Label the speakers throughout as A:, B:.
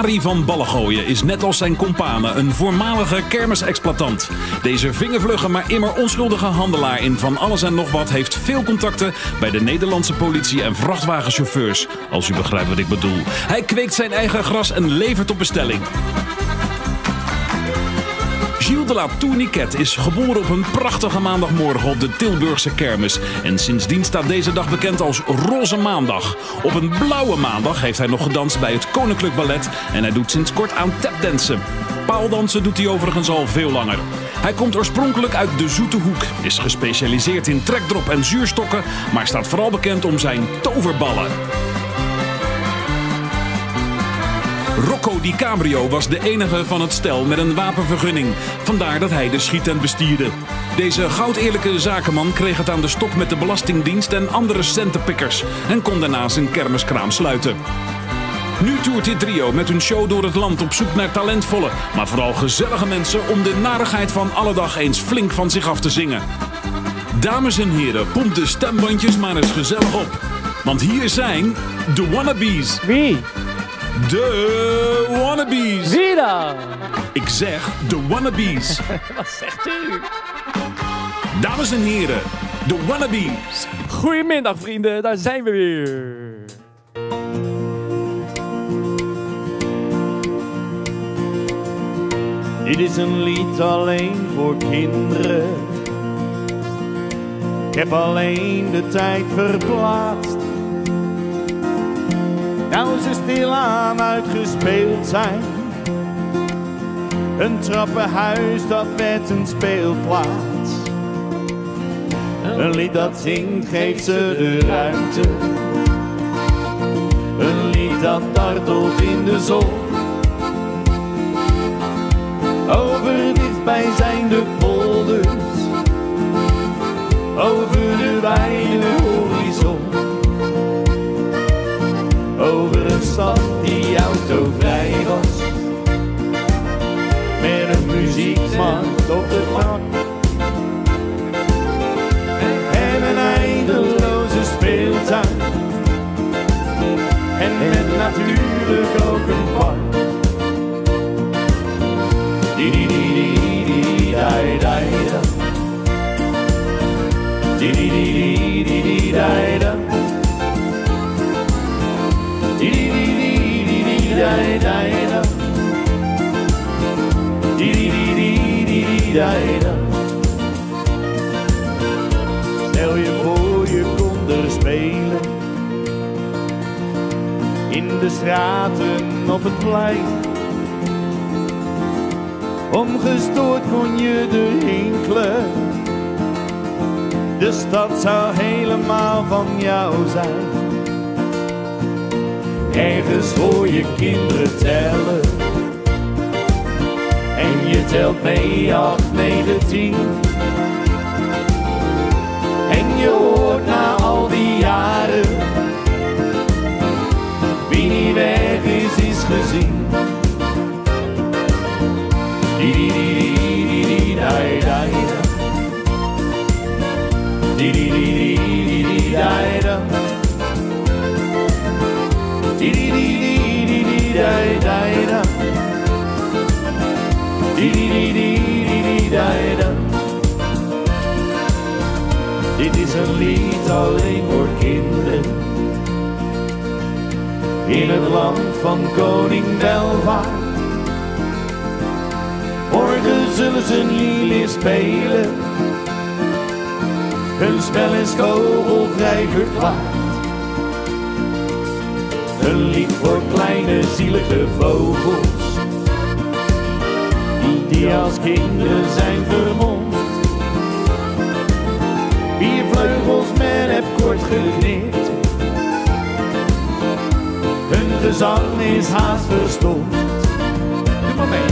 A: Arie van Ballengooien is net als zijn companen een voormalige kermisexploitant. Deze vingervlugge maar immer onschuldige handelaar in van alles en nog wat heeft veel contacten bij de Nederlandse politie en vrachtwagenchauffeurs. Als u begrijpt wat ik bedoel. Hij kweekt zijn eigen gras en levert op bestelling. Gilles de la Tourniquet is geboren op een prachtige maandagmorgen op de Tilburgse kermis. En sindsdien staat deze dag bekend als Roze Maandag. Op een blauwe maandag heeft hij nog gedanst bij het Koninklijk Ballet. En hij doet sinds kort aan tapdansen. Paaldansen doet hij overigens al veel langer. Hij komt oorspronkelijk uit de Zoete Hoek, is gespecialiseerd in trekdrop en zuurstokken, maar staat vooral bekend om zijn toverballen. Rocco Di Cabrio was de enige van het stel met een wapenvergunning. Vandaar dat hij de schietent bestierde. Deze goudeerlijke zakenman kreeg het aan de stok met de Belastingdienst en andere centenpikkers en kon daarna zijn kermiskraam sluiten. Nu toert dit trio met hun show door het land op zoek naar talentvolle, maar vooral gezellige mensen om de narigheid van alle dag eens flink van zich af te zingen. Dames en heren, pomp de stembandjes maar eens gezellig op. Want hier zijn de wannabes.
B: Wie?
A: De wannabes.
B: Wie dan?
A: Ik zeg de wannabes.
B: Wat zegt u?
A: Dames en heren, de wannabes.
B: Goedemiddag vrienden, daar zijn we weer.
C: Dit is een lied alleen voor kinderen. Ik heb alleen de tijd verplaatst. Nou ze stilaan uitgespeeld zijn. Een trappenhuis dat werd een speelplaats. Een lied dat zingt geeft ze de ruimte. Een lied dat dartelt in de zon. Over dichtbij zijn de polders. Over de wijde op de bank. En een eindeloze speeltuin. En met natuurlijk ook een park. Stel je voor je kon er spelen in de straten op het plein. Ongestoord kon je er hinkelen. De stad zou helemaal van jou zijn. Ergens hoor je kinderen tellen. Je telt mee acht, negen, tien. En je hoort na al die jaren. Wie niet weg is, is gezien. Dit is een lied alleen voor kinderen. In het land van koning Welvaart. Morgen zullen ze niet meer spelen. Hun spel is vogelvrij verklaard. Een lied voor kleine zielige vogels. Die als kinderen zijn vermomd. Vier vleugels men heb kort geknipt. Hun gezang is haast verstomd. Doe maar mee.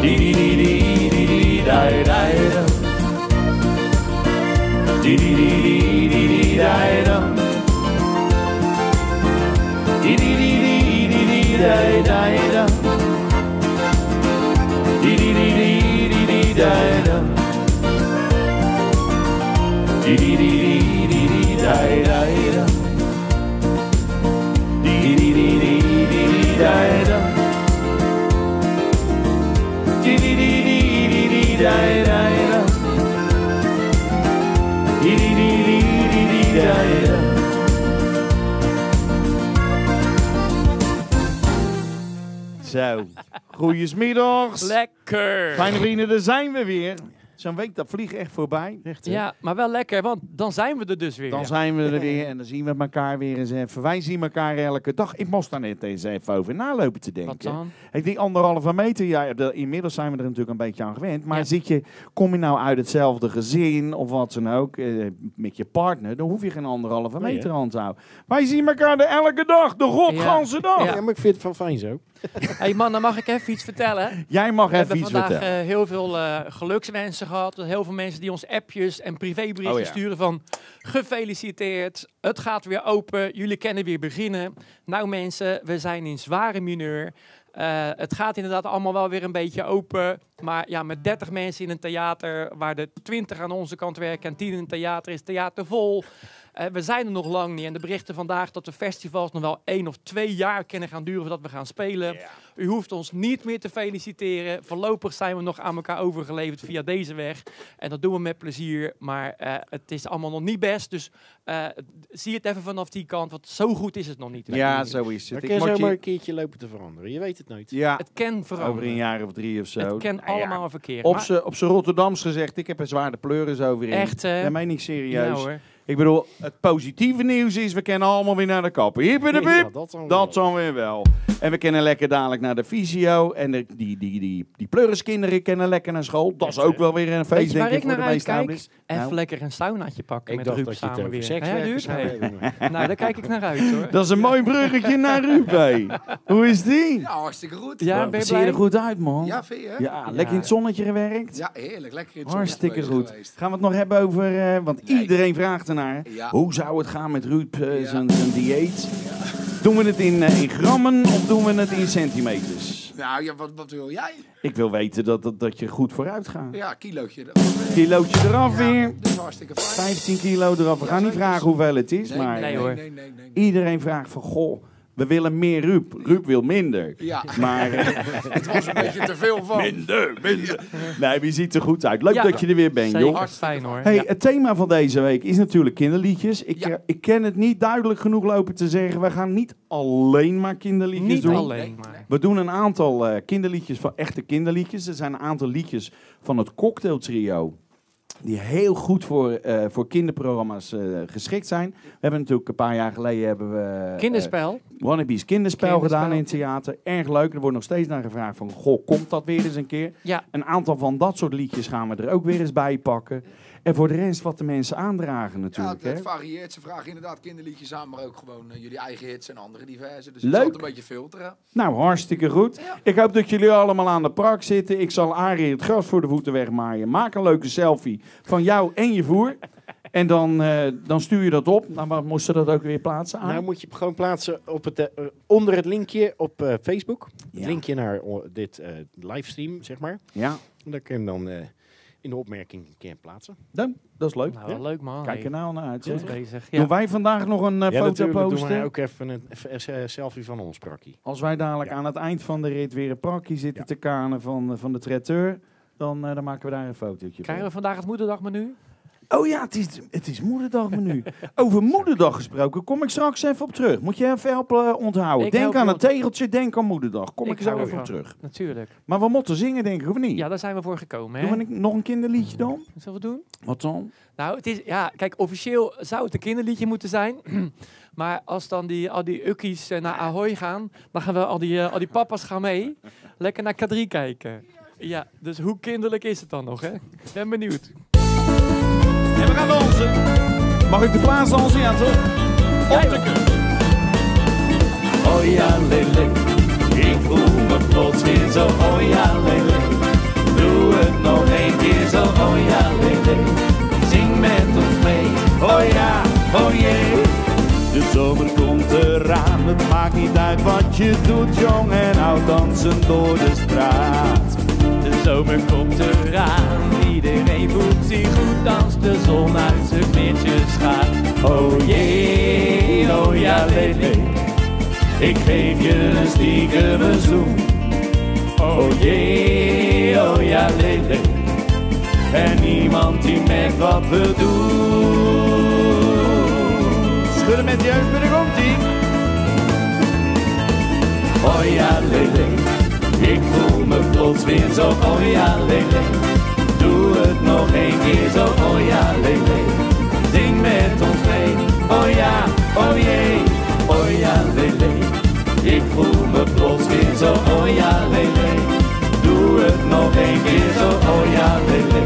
C: Di di di di di di. Di di di di di di. Di di di di di di. Di di di di di di. Di di di zo. Goedemiddags.
B: Lekker.
C: Fijn vrienden, daar zijn we weer. Zo'n week, dat vliegt echt voorbij.
B: Ja, maar wel lekker, want dan zijn we er dus weer.
C: Dan zijn we er weer en dan zien we elkaar weer eens even. Wij zien elkaar elke dag. Ik moest daar net eens even over nalopen te denken.
B: Wat dan?
C: Ik die anderhalve meter, ja, de- inmiddels zijn we er natuurlijk een beetje aan gewend. Maar
B: Ja.
C: zit je, kom je nou uit hetzelfde gezin of wat dan ook, eh, met je partner, dan hoef je geen anderhalve
D: Nee,
C: meter aan te houden. Wij zien elkaar er elke dag, de godganse dag.
B: Ja.
D: Ja, maar ik vind het wel fijn zo.
B: hey man, dan mag ik even iets vertellen.
C: Jij mag
B: We
C: even
B: hebben
C: iets
B: vandaag
C: vertellen.
B: eh, heel veel eh, gelukswensen gehad. Heel veel mensen die ons appjes en privéberichtjes
C: Oh ja.
B: sturen van gefeliciteerd. Het gaat weer open. Jullie kunnen weer beginnen. Nou mensen, we zijn in zware mineur. Eh, het gaat inderdaad allemaal wel weer een beetje open. Maar ja, met 30 mensen in een theater, waar de 20 aan onze kant werken en 10 in een theater, is theater vol. Eh, we zijn er nog lang niet. En de berichten vandaag dat de festivals nog wel één of twee jaar kunnen gaan duren voordat we gaan spelen. U hoeft ons niet meer te feliciteren. Voorlopig zijn we nog aan elkaar overgeleverd via deze weg. En dat doen we met plezier. Maar eh, het is allemaal nog niet best. Dus eh, zie het even vanaf die kant. Want zo goed is het nog niet.
C: Ja, zo is
D: Dan
C: het.
D: kun
C: Ik
D: je
C: mag
D: zomaar een keertje lopen te veranderen. Je weet het nooit.
C: ja,
B: Het kan
C: over
B: veranderen.
C: een jaar of drie of zo.
B: Het kan
C: Nou ja,
B: allemaal verkeerd.
C: Op z'n Rotterdams gezegd, ik heb een zware pleuris over in.
B: Echt?
C: Dat meen ik
B: ja,
C: serieus.
B: hoor.
C: Ik bedoel, het positieve nieuws is, we kennen allemaal weer naar de kapper. Hier bij de
D: Ja, dat dan
C: Dat
D: wel.
C: dan weer wel. En we kennen lekker dadelijk naar de fysio. En de, die, die, die, die pleuriskinderen kennen lekker naar school. Dat is ook wel weer een
B: Weet
C: feest,
B: waar
C: denk
B: ik
C: ik, voor
B: naar
C: de meeste
B: uitkijk?
C: ouders.
B: Even
C: Nou,
B: lekker een saunaatje pakken
D: Ik
B: met
D: dacht
B: Ruud
D: dat je het
B: samen
D: over
B: weer.
D: seks
B: Hè, Ruud? Nou, daar kijk ik naar uit hoor.
C: Dat is een mooi bruggetje naar Ruud, hé. Hoe is die?
E: Ja, hartstikke goed.
B: Ja,
C: Wat
B: ben je
C: zie je er goed uit, man.
E: Ja, vind je?
C: Ja,
E: Ja.
C: lekker in het zonnetje gewerkt.
E: heerlijk. Lekker in het
C: Hartstikke goed.
E: geweest.
C: Gaan we het nog hebben over, eh, want
E: Nee.
C: iedereen vraagt
E: Ja.
C: Hoe zou het gaan met Ruud,
E: Ja.
C: zijn, zijn dieet? Doen we het in, eh, in grammen of doen we het in centimeters?
E: Nou, ja, wat, wat wil jij?
C: Ik wil weten dat, dat, dat je goed vooruit gaat.
E: Ja, kilootje.
C: Kilootje eraf
E: Ja,
C: weer.
E: dat is hartstikke fijn.
C: 15 kilo eraf. We gaan niet vragen hoeveel het is,
E: Nee,
C: maar
B: nee,
C: eh,
B: hoor.
E: Nee, nee, nee. nee.
C: iedereen vraagt van, goh, we willen meer Ruud. Ruud wil minder.
E: Ja,
C: Maar eh,
E: het was een beetje te veel van.
C: minder, minder. Nee, je ziet er goed uit. Leuk
B: Ja.
C: dat je er weer bent,
B: Zeker
C: joh.
B: fijn hoor.
C: Hey,
B: Ja.
C: het thema van deze week is natuurlijk kinderliedjes. Ik,
E: Ja.
C: eh, ik ken het niet duidelijk genoeg lopen te zeggen. We gaan niet alleen maar kinderliedjes
B: Niet
C: doen.
B: alleen
E: Nee,
B: maar.
C: We doen een aantal eh, kinderliedjes van echte kinderliedjes. Er zijn een aantal liedjes van het Cocktail Trio. Die heel goed voor, eh, voor kinderprogramma's eh, geschikt zijn. We hebben natuurlijk een paar jaar geleden hebben we eh,
B: Kinderspel.
C: Wannabe's kinderspel,
B: Kinderspel.
C: gedaan in het theater. Erg leuk. Er wordt nog steeds naar gevraagd van, goh, komt dat weer eens een keer?
B: Ja.
C: Een aantal van dat soort liedjes gaan we er ook weer eens bij pakken. En voor de rest wat de mensen aandragen
E: Ja,
C: natuurlijk.
E: het, het
C: hè.
E: varieert. Ze vragen inderdaad kinderliedjes aan, maar ook gewoon eh, jullie eigen hits en andere diverse. Dus
C: Leuk.
E: het een beetje filteren.
C: Nou, hartstikke goed.
E: Ja.
C: Ik hoop dat jullie allemaal aan de prak zitten. Ik zal Arie het gras voor de voeten wegmaaien. Maak een leuke selfie van jou en je voer. En dan, eh, dan stuur je dat op. Nou, waar moesten dat ook weer plaatsen? Arie?
D: Nou moet je gewoon plaatsen op het, eh, onder het linkje op eh, Facebook.
C: Ja.
D: Het linkje naar dit eh, livestream, zeg maar.
C: Ja,
D: En dat kun je dan eh, in de opmerking een keer plaatsen.
C: dan, dat is leuk.
B: Nou, wel leuk man.
C: Kijk er nou naar uit.
B: Goed bezig.
C: Doen
B: Ja.
C: wij vandaag nog een eh,
D: ja,
C: foto
D: natuurlijk doen
C: posten?
D: wij ook even een even een selfie van ons, Prakkie.
C: Als wij dadelijk
D: Ja.
C: aan het eind van de rit weer een prakje zitten
D: Ja.
C: te kanen van, eh, van de traiteur, dan, eh, dan maken we daar een fotootje
B: Krijgen
C: van.
B: we vandaag het moederdagmenu?
C: Oh ja, het is, het is moederdagmenu. Over moederdag gesproken, kom ik straks even op terug. Moet je even helpen eh, onthouden.
B: Ik
C: denk
B: help
C: aan
B: je
C: het tegeltje, denk aan moederdag. Kom ik,
B: Ik
C: zo
B: hou
C: even op
B: ervan.
C: terug.
B: Natuurlijk.
C: Maar we moeten zingen, denk ik, of niet?
B: Ja, daar zijn we voor gekomen. Hè?
C: Doen we een- nog een kinderliedje dan?
B: Zullen we het doen?
C: Wat dan?
B: Nou, het is, ja, kijk, officieel zou het een kinderliedje moeten zijn. maar als dan die, al die ukkies eh, naar Ahoy gaan, dan gaan we al die, eh, al die papa's gaan mee. Lekker naar K3 kijken. Ja, dus hoe kinderlijk is het dan nog, hè? Ben benieuwd.
C: En we gaan dansen. Mag ik de plaats dansen? Ja, toch? Oh ja, lele. Ik voel me plots weer zo. Oh ja, lele. Doe het nog een keer zo. Oh ja, lele. Zing met ons mee. Oh ja, oh jee. De zomer komt eraan. Het maakt niet uit wat je doet, jong en oud. Dansen door de straat.
B: Zomer komt eraan, iedereen voelt zich goed als de zon uit zijn kleertjes gaat.
C: Oh jee, oh ja, lele. Ik geef je een stiekem zoen. Oh jee, oh ja, lele. En niemand die merkt wat we doen.
F: samen met de heupen, daar komt ie.
C: Oh ja, lele, ik voel me plots weer zo. Oh ja, lele, doe het nog een keer zo. Oh ja, lele, zing met ons mee. Oh ja, oh jee, oh ja, lele, ik voel me plots weer zo. Oh ja, lele, doe het nog een keer zo. Oh ja, lele,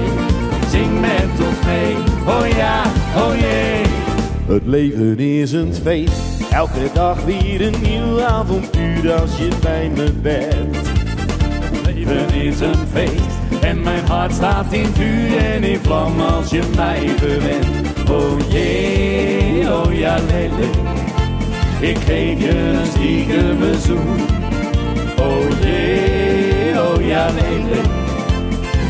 C: zing met ons mee. Oh ja, oh jee.
F: Het leven is een feest, elke dag weer een nieuw avontuur als je bij me bent.
C: Leven is een feest en mijn hart staat in vuur en in vlam als je mij verwendt. Oh jee, oh ja lele, ik geef je een stiekem bezoek. Oh jee, oh ja lele,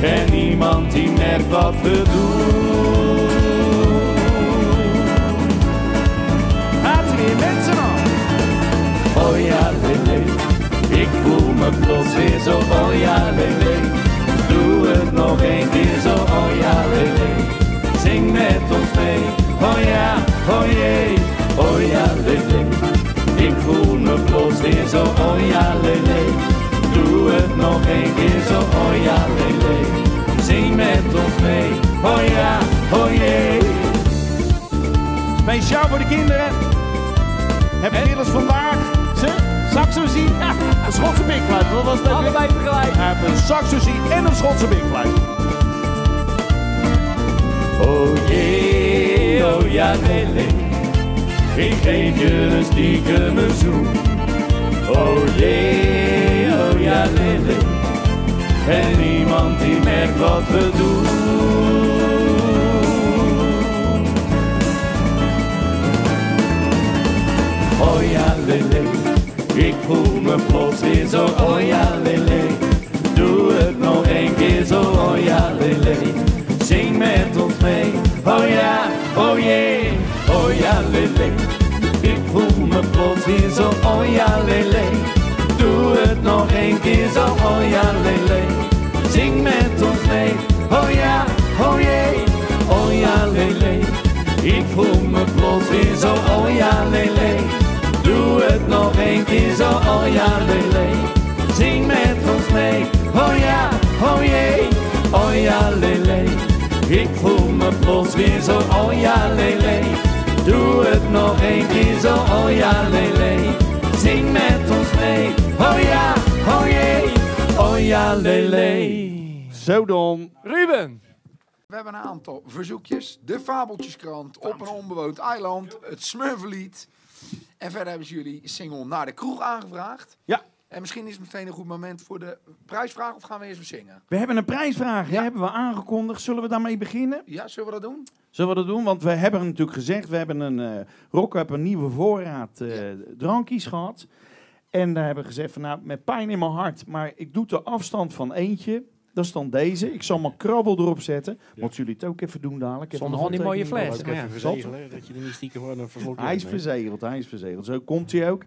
C: en niemand die merkt wat we doen.
F: We weer mensen aan.
C: Oh ja, lele, ik voel me plots weer zo. Oh ja, lele, doe het nog een keer zo. Oh ja, lele, zing met ons mee. Oh ja, oh jee, oh ja, lele, ik voel me plots weer zo. Oh ja, lele, doe het nog een keer zo. Oh ja, lele, zing met ons mee. Oh ja, oh jee.
F: Speciaal voor de kinderen. Heb je inmiddels ze, saxozie, een Schotse bikfluit. Wat was dat?
B: Allebei tegelijk.
F: Hij heeft een saxozie en een Schotse bikfluit.
C: Oh jee, oh ja lele, ik geef je een stiekem zoen. Oh jee, oh ja lele, en niemand die merkt wat we doen. Oh ja lele, ik voel me plots weer zo. Oh ja lele, doe het nog een keer zo. Oh ja lele, zing met ons mee. Oh ja, oh jee, oh ja lele, ik voel me plots weer zo. Oh ja lele, doe het nog een keer zo. Oh ja lele, zing met ons mee. Oh ja, oh jee, oh ja lele, ik voel me plots weer zo. Oh ja lele. Doe het nog een keer zo, oh ja, lele. Zing met ons mee, oh ja, oh jee, oh ja, lele. Ik voel me plots weer zo, oh ja, lele. Doe het nog een keer zo, oh ja, lele. Zing met ons mee, oh ja, oh jee, oh ja, lele.
F: Zo dan.
B: Ruben.
E: We hebben een aantal verzoekjes. De Fabeltjeskrant, Op een onbewoond eiland, het Smurflied. En verder hebben ze jullie single Naar de Kroeg aangevraagd.
F: Ja.
E: En misschien is het meteen een goed moment voor de prijsvraag of gaan we eerst weer zingen?
F: We hebben een prijsvraag, hè,
E: Ja.
F: hebben we aangekondigd. Zullen we daarmee beginnen?
E: Ja, zullen we dat doen?
F: Zullen we dat doen? Want we hebben natuurlijk gezegd, we hebben een eh Rock Up een nieuwe voorraad eh, drankjes gehad. En daar hebben we gezegd van nou, met pijn in mijn hart, maar ik doe de afstand van eentje. Dat is dan deze. Ik zal mijn krabbel erop zetten. Moeten jullie het ook even doen dadelijk. Even
B: Zonder
F: een
B: van die mooie fles. Ja.
D: Even verzegelen, dat je de mystieke gewoon een vervloekt
F: Hij is verzegeld, hij is verzegeld. Zo komt hij ook.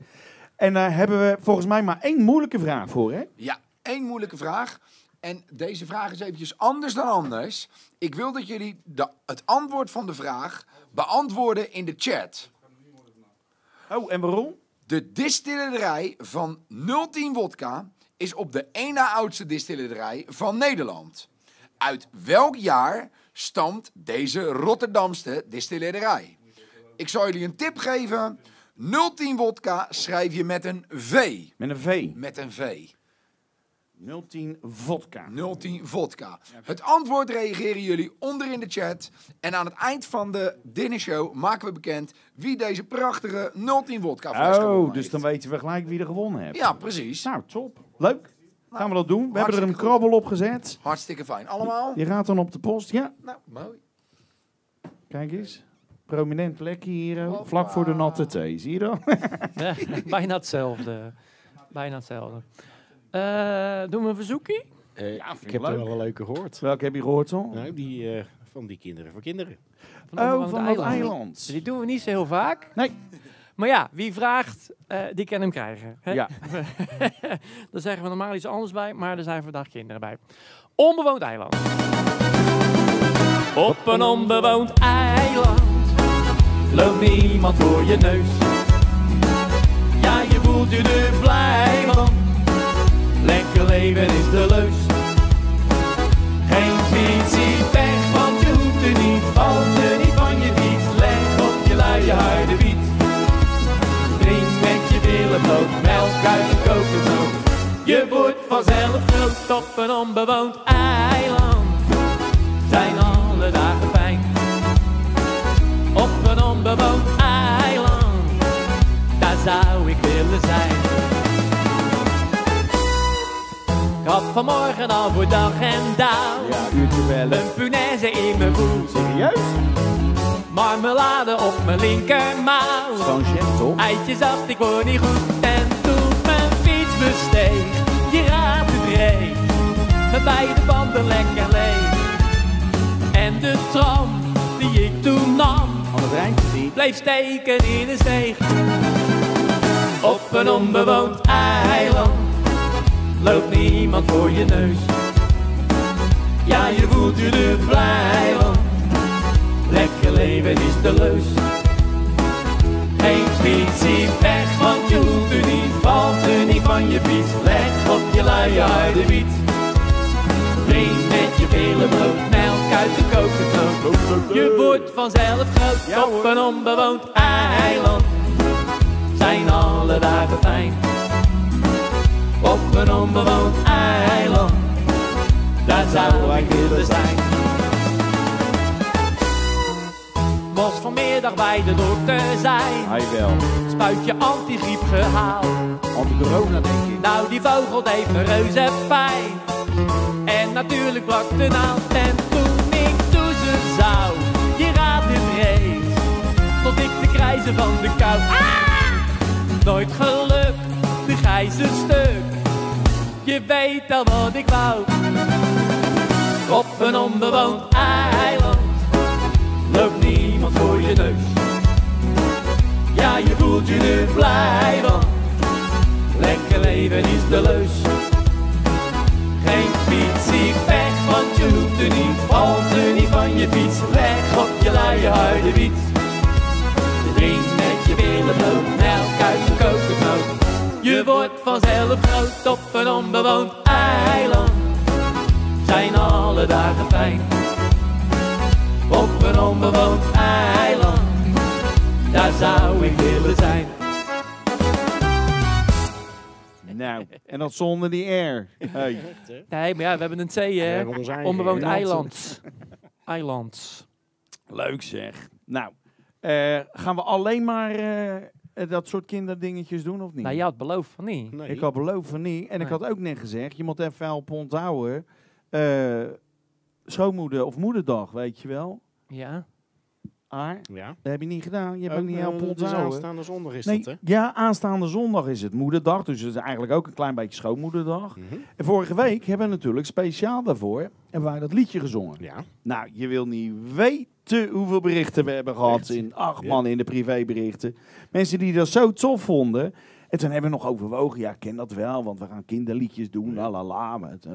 F: En daar hebben we volgens mij maar één moeilijke vraag voor, hè?
E: Ja, één moeilijke vraag. En deze vraag is eventjes anders dan anders. Ik wil dat jullie de, het antwoord van de vraag beantwoorden in de chat.
F: Oh, en waarom?
E: De distillerij van 010 Wodka is op de na oudste distillerij van Nederland. Uit welk jaar stamt deze Rotterdamse distillerij? Ik zal jullie een tip geven. 010 Wodka schrijf je met een V.
F: Met een V.
E: Met een V.
F: 010 vodka.
E: 010 vodka. Het antwoord reageren jullie onder in de chat. En aan het eind van de dinnershow maken we bekend wie deze prachtige 010 vodka fles
F: Oh, dus dan weten we gelijk wie er gewonnen heeft.
E: Ja, precies.
F: Nou, top. Leuk. Gaan we dat doen? We hebben er een krabbel op gezet.
E: Hartstikke fijn. Allemaal?
F: Je gaat dan op de post. Ja,
E: Nou, mooi.
F: kijk eens. Prominent plekje hier.
E: Hoppa.
F: Vlak voor de natte thee. Zie je dat?
B: Ja, bijna hetzelfde. Bijna hetzelfde. Eh, doen we een verzoekje?
D: Eh,
F: Ja,
D: ik heb
F: leuk.
D: er wel een leuke gehoord.
F: Welke heb je gehoord al?
D: Nou, die eh, van die kinderen voor kinderen.
B: Van
F: oh, van dat eiland.
B: Die doen we niet zo heel vaak.
F: Nee.
B: Maar ja, wie vraagt, eh, die kan hem krijgen. hè?
F: Ja.
B: Daar zeggen we normaal iets anders bij, maar er zijn vandaag kinderen bij. Onbewoond eiland. Op een onbewoond eiland loopt niemand voor je neus. Ja, je voelt je er blij van, lekker leven is de leus. Geen fietsie pech, want je hoeft er niet, valt er niet van je fiets. Leg op je luie harde wiet. Drink met bloot, melk uit je kokosnoot. Je wordt vanzelf groot op een onbewoond eiland. Zijn alle dagen fijn. Op een onbewoond eiland, daar zou ik willen zijn. Ik had vanmorgen al voor dag en dauw
C: Ja, uurtje bellen.
B: een punaise in mijn voet.
C: Serieus?
B: Marmelade op mijn linkermouw.
C: Zo'n jam, toch?
B: Eitje zacht, ik word niet goed. En toen mijn fiets besteeg, je raadt het reed. Met beide banden lekker leeg. En de tram die ik toen nam,
C: niet.
B: bleef steken in de steeg. Op een onbewoond eiland loopt niemand voor je neus. Ja, je voelt je er blij van. Lekker leven is de leus. Geen fietsie weg, want je hoeft er niet, valt er niet van je fiets. Leg op je luie harde wiet. Drink met je billen brood, melk uit de kokosnoot. Je wordt vanzelf groot op een onbewoond eiland. Zijn alle dagen fijn. Op een onbewoond eiland, daar zou ik willen zijn. Was vanmiddag bij de dokter zijn,
C: Hij wel.
B: spuitje antigriep gehaald.
C: Anti-corona, denk ik.
B: Nou, die vogel deed me reuze pijn. En natuurlijk brak de naald. En toen ik toezen zou, je raadt het reeds. Tot ik de krijzen van de kou. Ah! Nooit gelukt, de gijzer stuk. Je weet al wat ik wou. Op een onbewoond eiland loopt voor je neus. Ja, je voelt je er blij van. Lekker leven is de leus. Geen fietsie weg, want je hoeft er niet, valt er niet van je fiets. Leg op je luie harde wiet. Drink met je billen bloot, melk uit de kokosnoot. Je wordt vanzelf groot op een onbewoond eiland. Zijn alle dagen fijn. Op een onbewoond eiland, daar zou ik willen zijn.
C: Nou, en dat zonder die R. Hey.
G: Nee, maar ja, we hebben een C,
H: We
G: hè?
H: hebben ons eigen
G: Onbewoond eiland. Eiland.
C: Leuk zeg. Nou, eh, gaan we alleen maar eh, dat soort kinderdingetjes doen of niet?
G: Nou, je had beloofd van niet.
H: Nee.
C: Ik had beloofd van niet. En ik had ook net gezegd, je moet even helpen onthouden. eh schoonmoeder of moederdag, weet je wel.
G: Ja.
C: Aar,
H: Ja.
C: dat heb je niet gedaan. Je hebt ook
H: Ook,
C: niet
H: dus
C: onthouden.
H: aanstaande zondag is
C: Nee,
H: dat, hè?
C: ja, aanstaande zondag is het moederdag. Dus het is eigenlijk ook een klein beetje schoonmoederdag.
H: Mhm.
C: En vorige week hebben we natuurlijk speciaal daarvoor hebben wij dat liedje gezongen.
H: Ja.
C: Nou, je wil niet weten hoeveel berichten we hebben gehad
H: Echt?
C: in acht
H: Ja.
C: man in de privéberichten. Mensen die dat zo tof vonden. En toen hebben we nog overwogen, ja, ik ken dat wel, want we gaan kinderliedjes doen, la la la. Eh,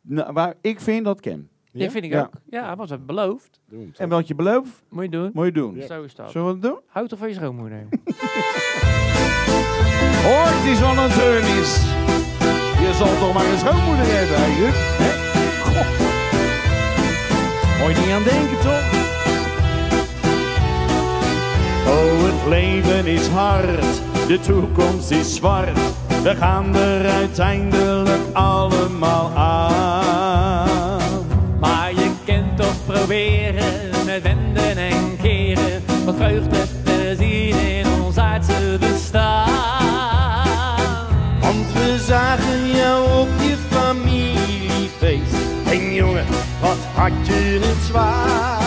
C: nou, maar ik vind dat ken.
H: Ja?
G: vind ik
C: Ja.
G: ook. Ja, was het beloofd.
H: Doe hem
C: En wat je belooft,
G: Moet je doen.
C: moet je doen.
H: Ja.
G: Zo is dat.
C: Zullen we het doen?
G: Houd toch van je schoonmoeder.
C: Hoort is wat een turn is. Je zal toch maar een schoonmoeder hebben? Hè? Moet je niet aan denken, toch?
D: Oh, het leven is hard, de toekomst is zwart. We gaan er uiteindelijk allemaal aan.
B: Proberen met wenden en keren wat vreugde te zien in ons aardse bestaan.
D: Want we zagen jou op je familiefeest. En jongen, wat had je het zwaar.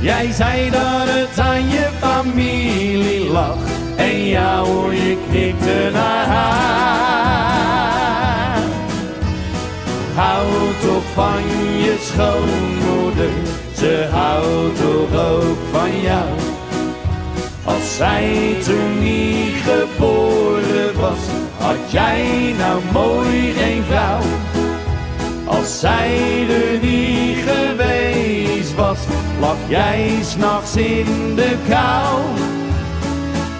B: Jij zei dat het aan je familie lag en ja hoor je knikte naar haar. Hou toch van je ze houdt toch ook van jou. Als zij toen niet geboren was, had jij nou mooi geen vrouw. Als zij er niet geweest was,
C: lag jij s'nachts in de kou.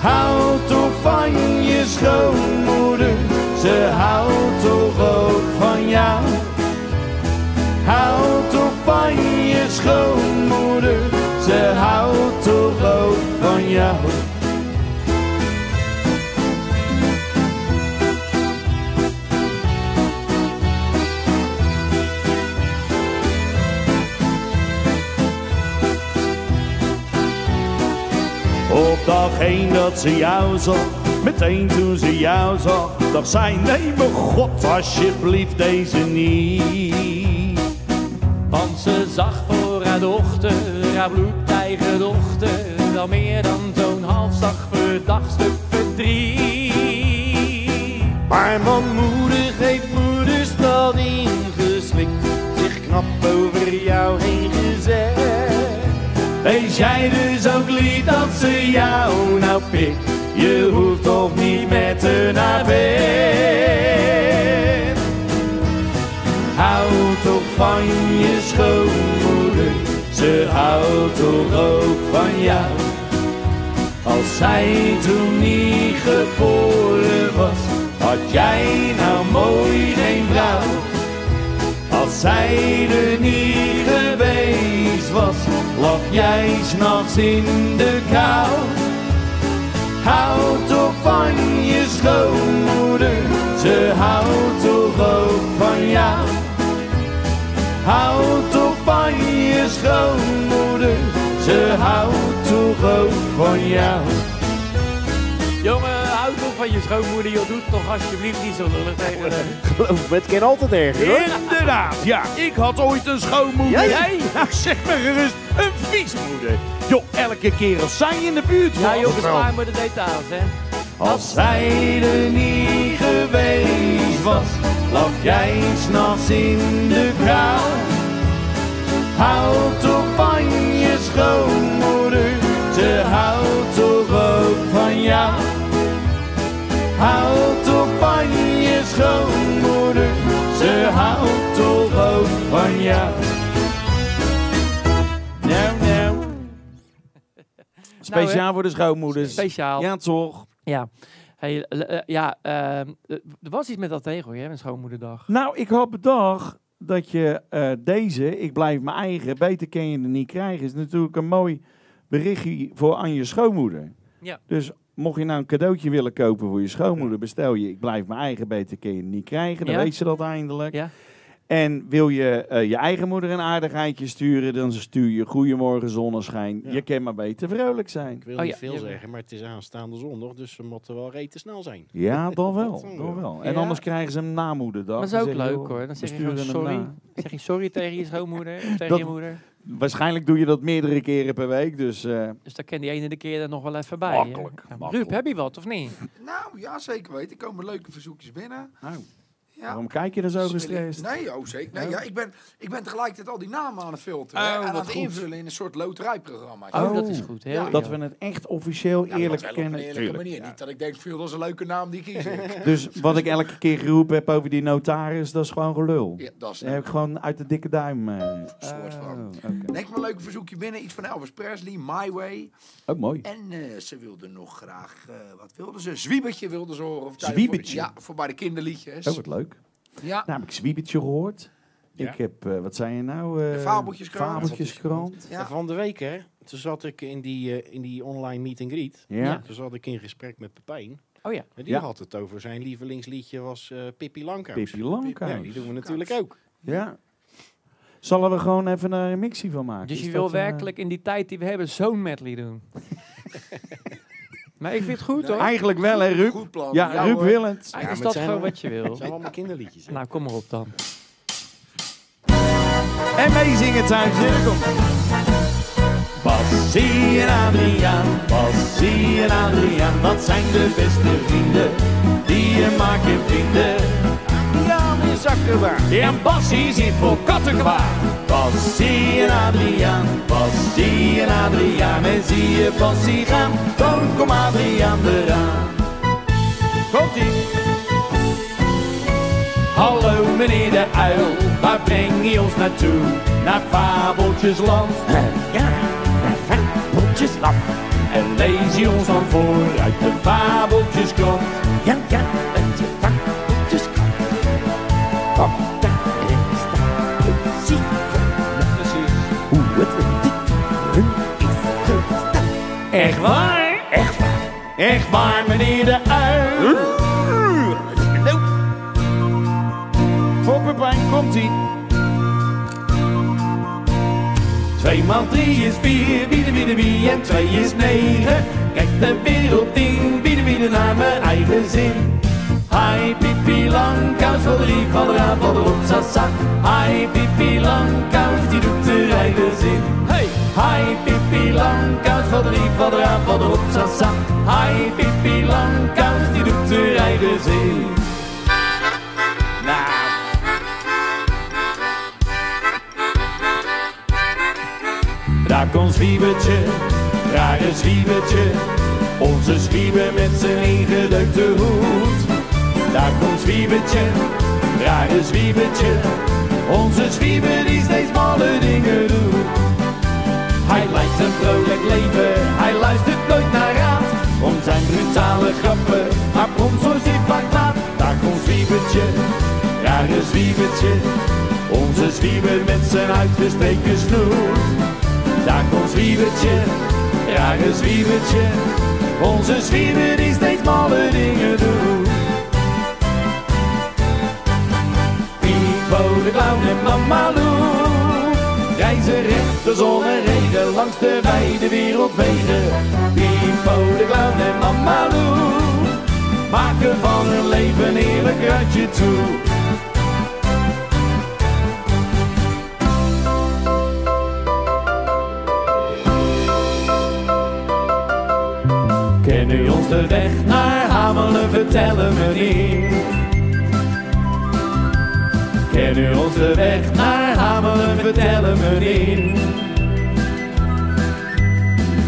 C: Houd toch van je schoonmoeder, ze houdt toch ook van jou. Houd toch van je schoonmoeder, ze houdt toch ook van jou. Op dag één dat ze jou zag, meteen toen ze jou zag, dacht zij, nee mijn god, alsjeblieft deze niet.
B: Want ze zag voor haar dochter, haar bloedeigen dochter, wel meer dan zo'n halfslag verdacht stuk verdriet.
C: Maar manmoedig heeft moeders dat ingeslikt, zich knap over jou heen gezet. Wees jij dus ook lief dat ze jou nou pikt, je hoeft toch niet met haar naar bed. Hou toch van je schoonmoeder, ze houdt toch ook van jou. Als zij toen niet geboren was, had jij nou mooi geen vrouw. Als zij er niet geweest was, lag jij s'nachts in de kou. Houd toch van je schoonmoeder, ze houdt toch ook van jou. Houd toch van je schoonmoeder, ze houdt toch ook van jou.
B: Jongen, houd toch van je schoonmoeder, joh. Doe het toch alsjeblieft niet zo lullig tegen haar.
I: Geloof me, het kan altijd erger hoor.
J: Inderdaad, ja. Ik had ooit een schoonmoeder.
B: Jij?
J: Nou, zeg maar gerust, een viesmoeder. Joh, elke keer als zij in de buurt was.
B: Ja, joh, bespaar me de details, hè.
C: Als zij er niet geweest was, lag jij s'nachts in de kou. Houd toch van je schoonmoeder, ze houdt toch ook van jou. Houd toch van je schoonmoeder, ze houdt toch ook van jou. Nou, nou.
J: Speciaal voor de schoonmoeders.
B: Speciaal.
J: Ja, toch?
B: Ja. Hey, eh, ja, ehm, eh, er was iets met dat tegel, hè, een schoonmoederdag.
J: Nou, ik had bedacht dat je eh, deze, ik blijf mijn eigen, beter kan je er niet krijgen, is natuurlijk een mooi berichtje voor aan je schoonmoeder.
B: Ja.
J: Dus mocht je nou een cadeautje willen kopen voor je schoonmoeder, bestel je, ik blijf mijn eigen, beter kan je het niet krijgen. Dan
B: Ja.
J: weet ze dat eindelijk.
B: Ja.
J: En wil je eh, je eigen moeder een aardigheidje sturen, dan stuur je Goedemorgen Zonneschijn.
I: Ja.
J: Je kan maar beter vrolijk zijn.
I: Ik wil
B: Oh
I: niet
B: ja,
I: veel zeggen, maar het is aanstaande zondag, dus ze moeten wel rete snel zijn.
J: Ja, dan wel.
I: dan
J: Dan
I: wel.
J: En
B: Ja.
J: anders krijgen ze hem na moederdag.
B: Maar dat is
J: Dan
B: ook leuk,
J: joh,
B: hoor. Dan zeg je sorry. Zeg je sorry tegen je schoonmoeder of tegen
J: Dat-
B: je moeder.
J: Waarschijnlijk doe je dat meerdere keren per week, dus... eh,
B: Dus daar kan die ene de keer er nog wel even bij.
J: Makkelijk,
B: Ja,
J: makkelijk.
B: Ruud, heb je wat of niet?
E: Nou, ja, zeker weten. Er komen leuke verzoekjes binnen.
J: nou,
E: Ja.
J: waarom kijk je er zo gestrest?
E: Nee, oh zeker. Nee,
J: Oh.
E: ja, ik, ben, ik ben tegelijkertijd al die namen aan het filteren
B: Oh,
E: en aan het
B: goed.
E: invullen in een soort loterijprogramma.
B: Oh,
J: Oh.
B: dat is goed. Heel
E: Ja,
B: ja,
J: Dat we het echt officieel
E: Ja,
J: eerlijk
E: wel op een
J: kennen.
E: eerlijke manier.
J: ja.
E: Niet dat ik denk, veel dat is een leuke naam, die kies ik.
J: Dus wat ik elke keer geroepen heb over die notaris, dat is gewoon gelul.
E: ja, dat is
J: Dat heb ik gewoon uit de dikke duim. eh
E: Soort van.
J: oh, oké.
E: Neem maar een leuke verzoekje binnen. Iets van Elvis Presley, My Way.
J: Ook mooi.
E: En eh, ze wilde nog graag, eh, wat wilde ze? Zwiebertje wilde ze horen. Of
J: Zwiebertje?
E: Ja, voor bij de kinderliedjes.
J: Oh, wat leuk.
E: Ja,
J: heb ik Zwiebetje gehoord.
I: Ja.
J: Ik heb, eh, wat zei je nou? eh,
E: De Fabeltjeskrant. Ja.
I: Van de week, hè, toen zat ik in die, eh, in die online meet and greet.
J: Ja.
B: Ja.
I: Toen zat ik in gesprek met Pepijn.
B: Oh ja.
I: En die
J: Ja.
I: had het over zijn lievelingsliedje was eh Pippi Langkous.
J: Pippi
I: Ja,
J: Langkous.
I: die doen we natuurlijk ook.
J: Ja. Zullen we gewoon even daar een mixie van maken?
B: Dus je wil werkelijk in die tijd die we hebben zo'n medley doen. maar ik vind het goed
E: Nee.
B: hoor.
J: Eigenlijk wel, hè, Ruud?
E: Goed plan.
J: Ja, Ruud
E: hoor.
J: Willend.
B: Eigenlijk
I: Ja,
B: is
I: maar
B: dat
I: het zijn
B: gewoon
I: wel-
B: wat je wil.
I: Het zijn allemaal kinderliedjes. hè.
B: Nou, kom maar op dan.
J: En meezingen thuis. Hier komt.
C: Bassie en Adriaan, Bassie en Adriaan, dat zijn de beste vrienden die je maar kunt is akkerbaar en Bassie zit voor kattenkwaad. Bassie en Adriaan, Bassie en Adriaan, en zie je Bassie gaan, dan kom Adriaan eraan. Komt ie. Hallo meneer de uil, waar breng je ons naartoe? Naar Fabeltjesland. Ja, naar Fabeltjesland. En lees je ons dan voor uit de Fabeltjeskrant. Ja, ja, uit de Fabeltjeskrant. Echt waar? Echt waar? Echt waar, meneer de uil.
J: Voor Pepijn komt ie.
C: Twee maal drie is vier, wie de wie en twee is negen. Kijk de wereld in, wie de wie de naar mijn eigen zin. Hai pipi langkous, van de rief, van de raaf, van de rotsasak. Hai pipi langkous, die doet de rijden zin. Hey! Hai pipi langkous, van de rief, van de raaf, van de rotsasak. Hai pipi langkous, die doet de rijden zin. Nou. Daar komt Zwiebertje, rare Zwiebertje. Onze Zwieber met zijn ingedeukte hoed. Daar komt Zwiebertje, rare Zwiebertje. Onze Zwieber die steeds malle dingen doet. Hij lijkt een vrolijk leven, hij luistert nooit naar raad. Om zijn brutale grappen, maar komt zo zit vaak laat. Daar komt Zwiebertje, rare Zwiebertje. Onze Zwieber met zijn uitgestreken snoer. Daar komt Zwiebertje, rare Zwiebertje. Onze Zwieber die steeds malle dingen doet. Pipo de clown en Mama Lou Reizen recht de regen langs de wijde wereldwegen. Pipo de clown en Mama Lou Maken van hun leven een eerlijk ratje toe. Ken u ons de weg naar Hamelen vertellen meneer? Ken u ons de weg naar Hamelen vertellen meneer?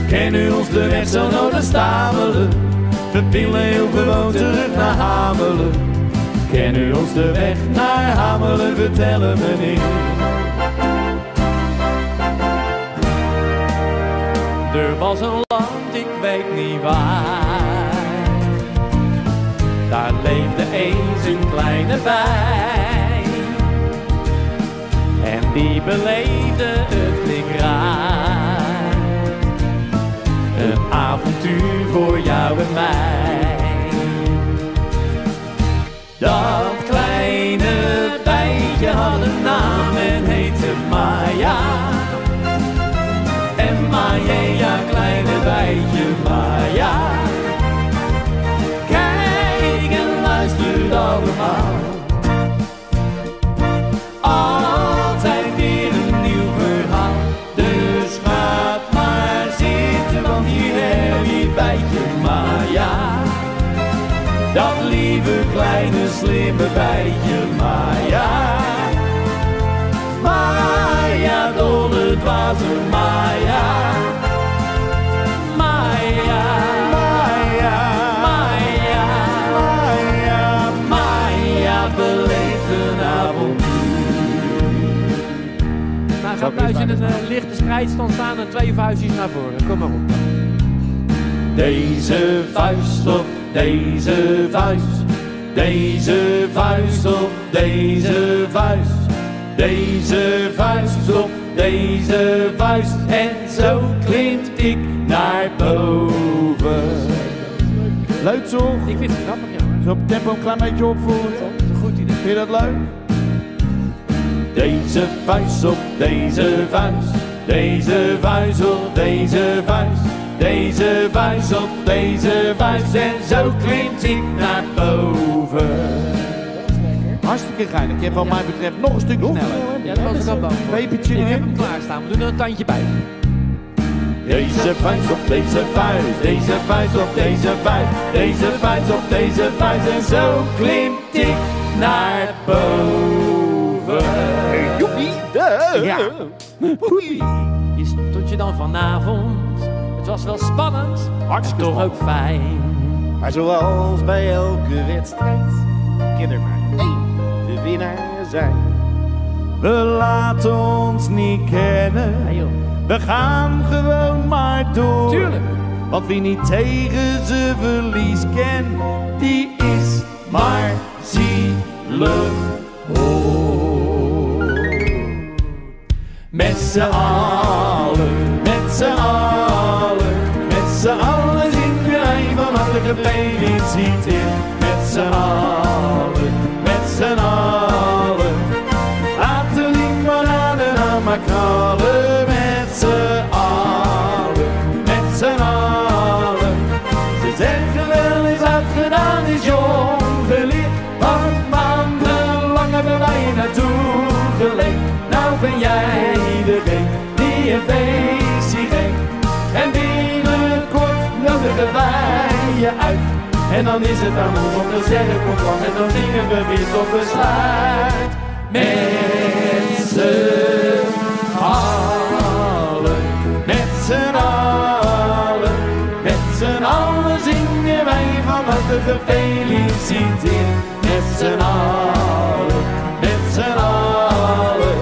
C: Ken u ons de weg zo nodig stamelen? We pillen heel gewoon terug naar Hamelen. Ken u ons de weg naar Hamelen vertellen meneer? Er was een land, ik weet niet waar. Daar leefde eens een kleine bij. Die beleefde het niet raar. Een avontuur voor jou en mij. Dat kleine bijtje had een naam en heette Maya. En Maya, kleine bijtje Maya. Slimme bijtje Maya. Maya, dolle dwaze Maya. Maya, Maya, Maya, Maya, Maya, beleeft een avontuur.
B: Nou, ga thuis in een eh, lichte strijdstand staan en twee vuistjes naar voren. Kom maar op.
C: Deze vuist op deze vuist. Deze vuist op deze vuist. Deze vuist op deze vuist. En zo klimt ik naar boven.
J: Leuk toch?
B: Ik vind het grappig, jongen.
J: Zo op tempo een klein beetje opvoeren.
B: Dat is een goed idee.
J: Vind je dat leuk?
C: Deze vuist op deze vuist. Deze vuist op deze vuist. Deze vuist op deze vuist. En zo klimt ik naar boven.
J: Hartstikke geinig. Je hebt wat mij betreft nog een stukje sneller.
B: Ja, dat was ik al bang voor.
J: Pepertje
B: Ik heb hem klaarstaan. We doen er een tandje bij.
C: Deze vuist op deze vuist, deze vuist op deze vuist, deze vuist op deze vuist en zo klimt ik naar boven.
J: Ja.
B: Hier stond je dan vanavond. Het was wel spannend, maar toch ook fijn.
I: Maar zoals bij elke wedstrijd, kan er maar één de winnaar zijn.
C: We laten ons niet kennen. We gaan gewoon maar door.
B: Tuurlijk.
C: Want wie niet tegen ze verlies kent, die is maar zielig hoor. Met z'n allen, de baby ziet in met z'n allen. Uit. En dan is het aan ons om te zeggen kom van en dan zingen we weer tot besluit. Met z'n allen, met z'n allen, met z'n allen zingen wij van harte gefeliciteerd. Met z'n allen, met z'n allen,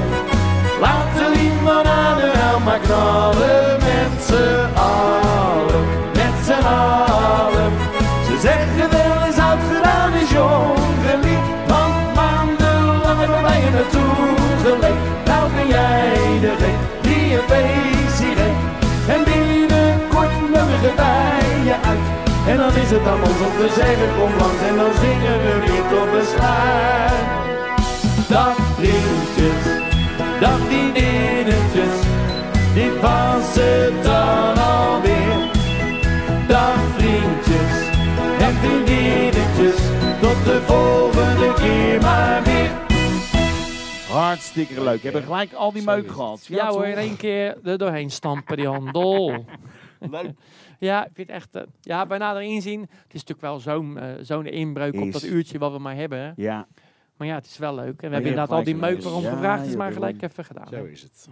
C: laat de limonade wel maar knallen. Met z'n allen, het aan ons om te zeggen kom langs en dan zingen we weer tot besluit. Dag vriendjes, dag vriendinnetjes, dit was het dan alweer. Dag vriendjes en vriendinnetjes, tot de volgende keer maar weer.
J: Hartstikke leuk. Hebben gelijk al die meuk gehad.
B: Ja hoor, in één keer er doorheen stampen die handel.
J: Leuk.
B: Ja, ik vind het echt... eh, ja, bij nader inzien, het is natuurlijk wel zo'n eh, zo'n inbreuk op dat uurtje wat we maar hebben.
J: Ja.
B: Maar ja, het is wel leuk. En we hebben inderdaad al die meuk
J: Ja,
B: gevraagd, is maar gelijk
J: wel-
B: even gedaan.
I: Zo is het.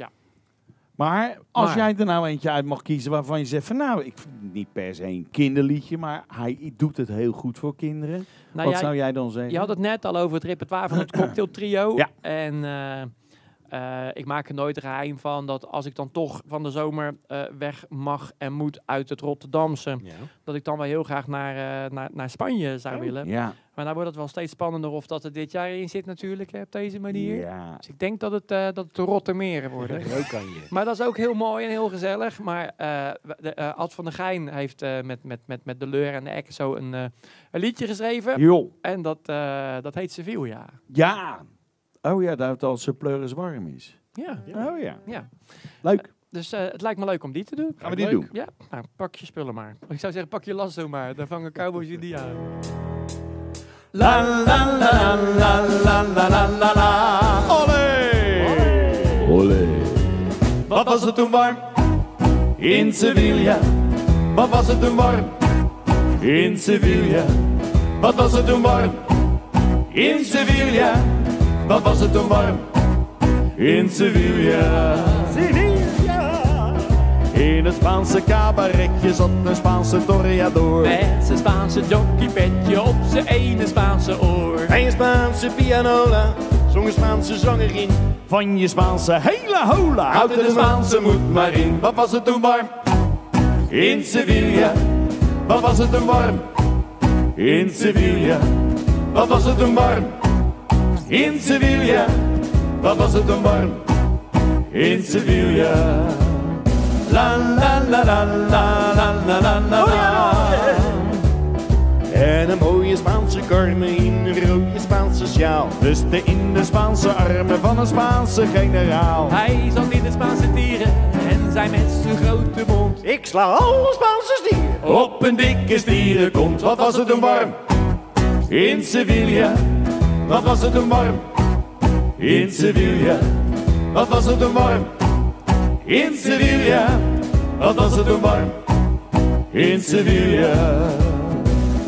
J: Maar als
B: Maar-
J: jij er nou eentje uit mag kiezen waarvan je zegt van nou, ik niet per se een kinderliedje, maar hij doet het heel goed voor kinderen.
B: Nou,
J: Wat
B: ja,
J: zou jij dan zeggen?
B: Je had het net al over het repertoire van het cocktail trio.
J: Ja.
B: En eh, eh, ik maak er nooit geheim van dat als ik dan toch van de zomer eh, weg mag en moet uit het Rotterdamse,
I: Ja.
B: dat ik dan wel heel graag naar, eh, naar, naar Spanje zou willen.
J: Ja.
B: Maar nou wordt het wel steeds spannender of dat er dit jaar in zit natuurlijk, hè, op deze manier.
J: Ja.
B: Dus ik denk dat het, dat het de Rottermeren worden.
I: Leuk kan je.
B: Maar dat is ook heel mooi en heel gezellig. Maar de, Ad van der Geijn heeft met, met, met, met de Leur en de Ekke zo een, een liedje geschreven.
J: Joh.
B: En dat, dat heet Sevilla.
J: Ja. Oh ja, dat als ze pleuris warm is.
B: Ja,
J: Oh ja.
B: ja.
J: Leuk.
B: Dus eh, het lijkt me leuk om die te doen.
J: Gaan we die doen?
B: Ja, nou, pak je spullen maar. Ik zou zeggen, pak je lasso maar. Dan vangen cowboys jullie aan.
C: La la la la la la la la la. Olé! Olé! Wat was het toen warm in Sevilla? Wat was het toen warm in Sevilla? Wat was het toen warm in Sevilla? Wat was het toen warm in Sevilla? Sevilla! In het Spaanse cabaretje zat een Spaanse toreador.
B: Met zijn Spaanse jockeypetje op zijn ene Spaanse oor.
I: Bij een Spaanse pianola zong een Spaanse zangerin.
C: Van je Spaanse hele hola Houd er de Spaanse moed maar in Wat was het toen warm In Sevilla Wat was het toen warm In Sevilla Wat was het toen warm In Sevilla Wat was het toen warm In Sevilla La la la la la la la la la la
I: En een mooie Spaanse karme in een rode Spaanse sjaal.
C: Rustte in de Spaanse armen van een Spaanse generaal
B: Hij zat in de Spaanse dieren en zei met zijn grote mond.
I: Ik sla alle Spaanse stieren.
C: Op een dikke stierenkont, wat was het toen warm? In Sevilla, wat was het toen warm? In Sevilla, wat was het toen warm? In Sevilla, wat was het toen warm? In Sevilla.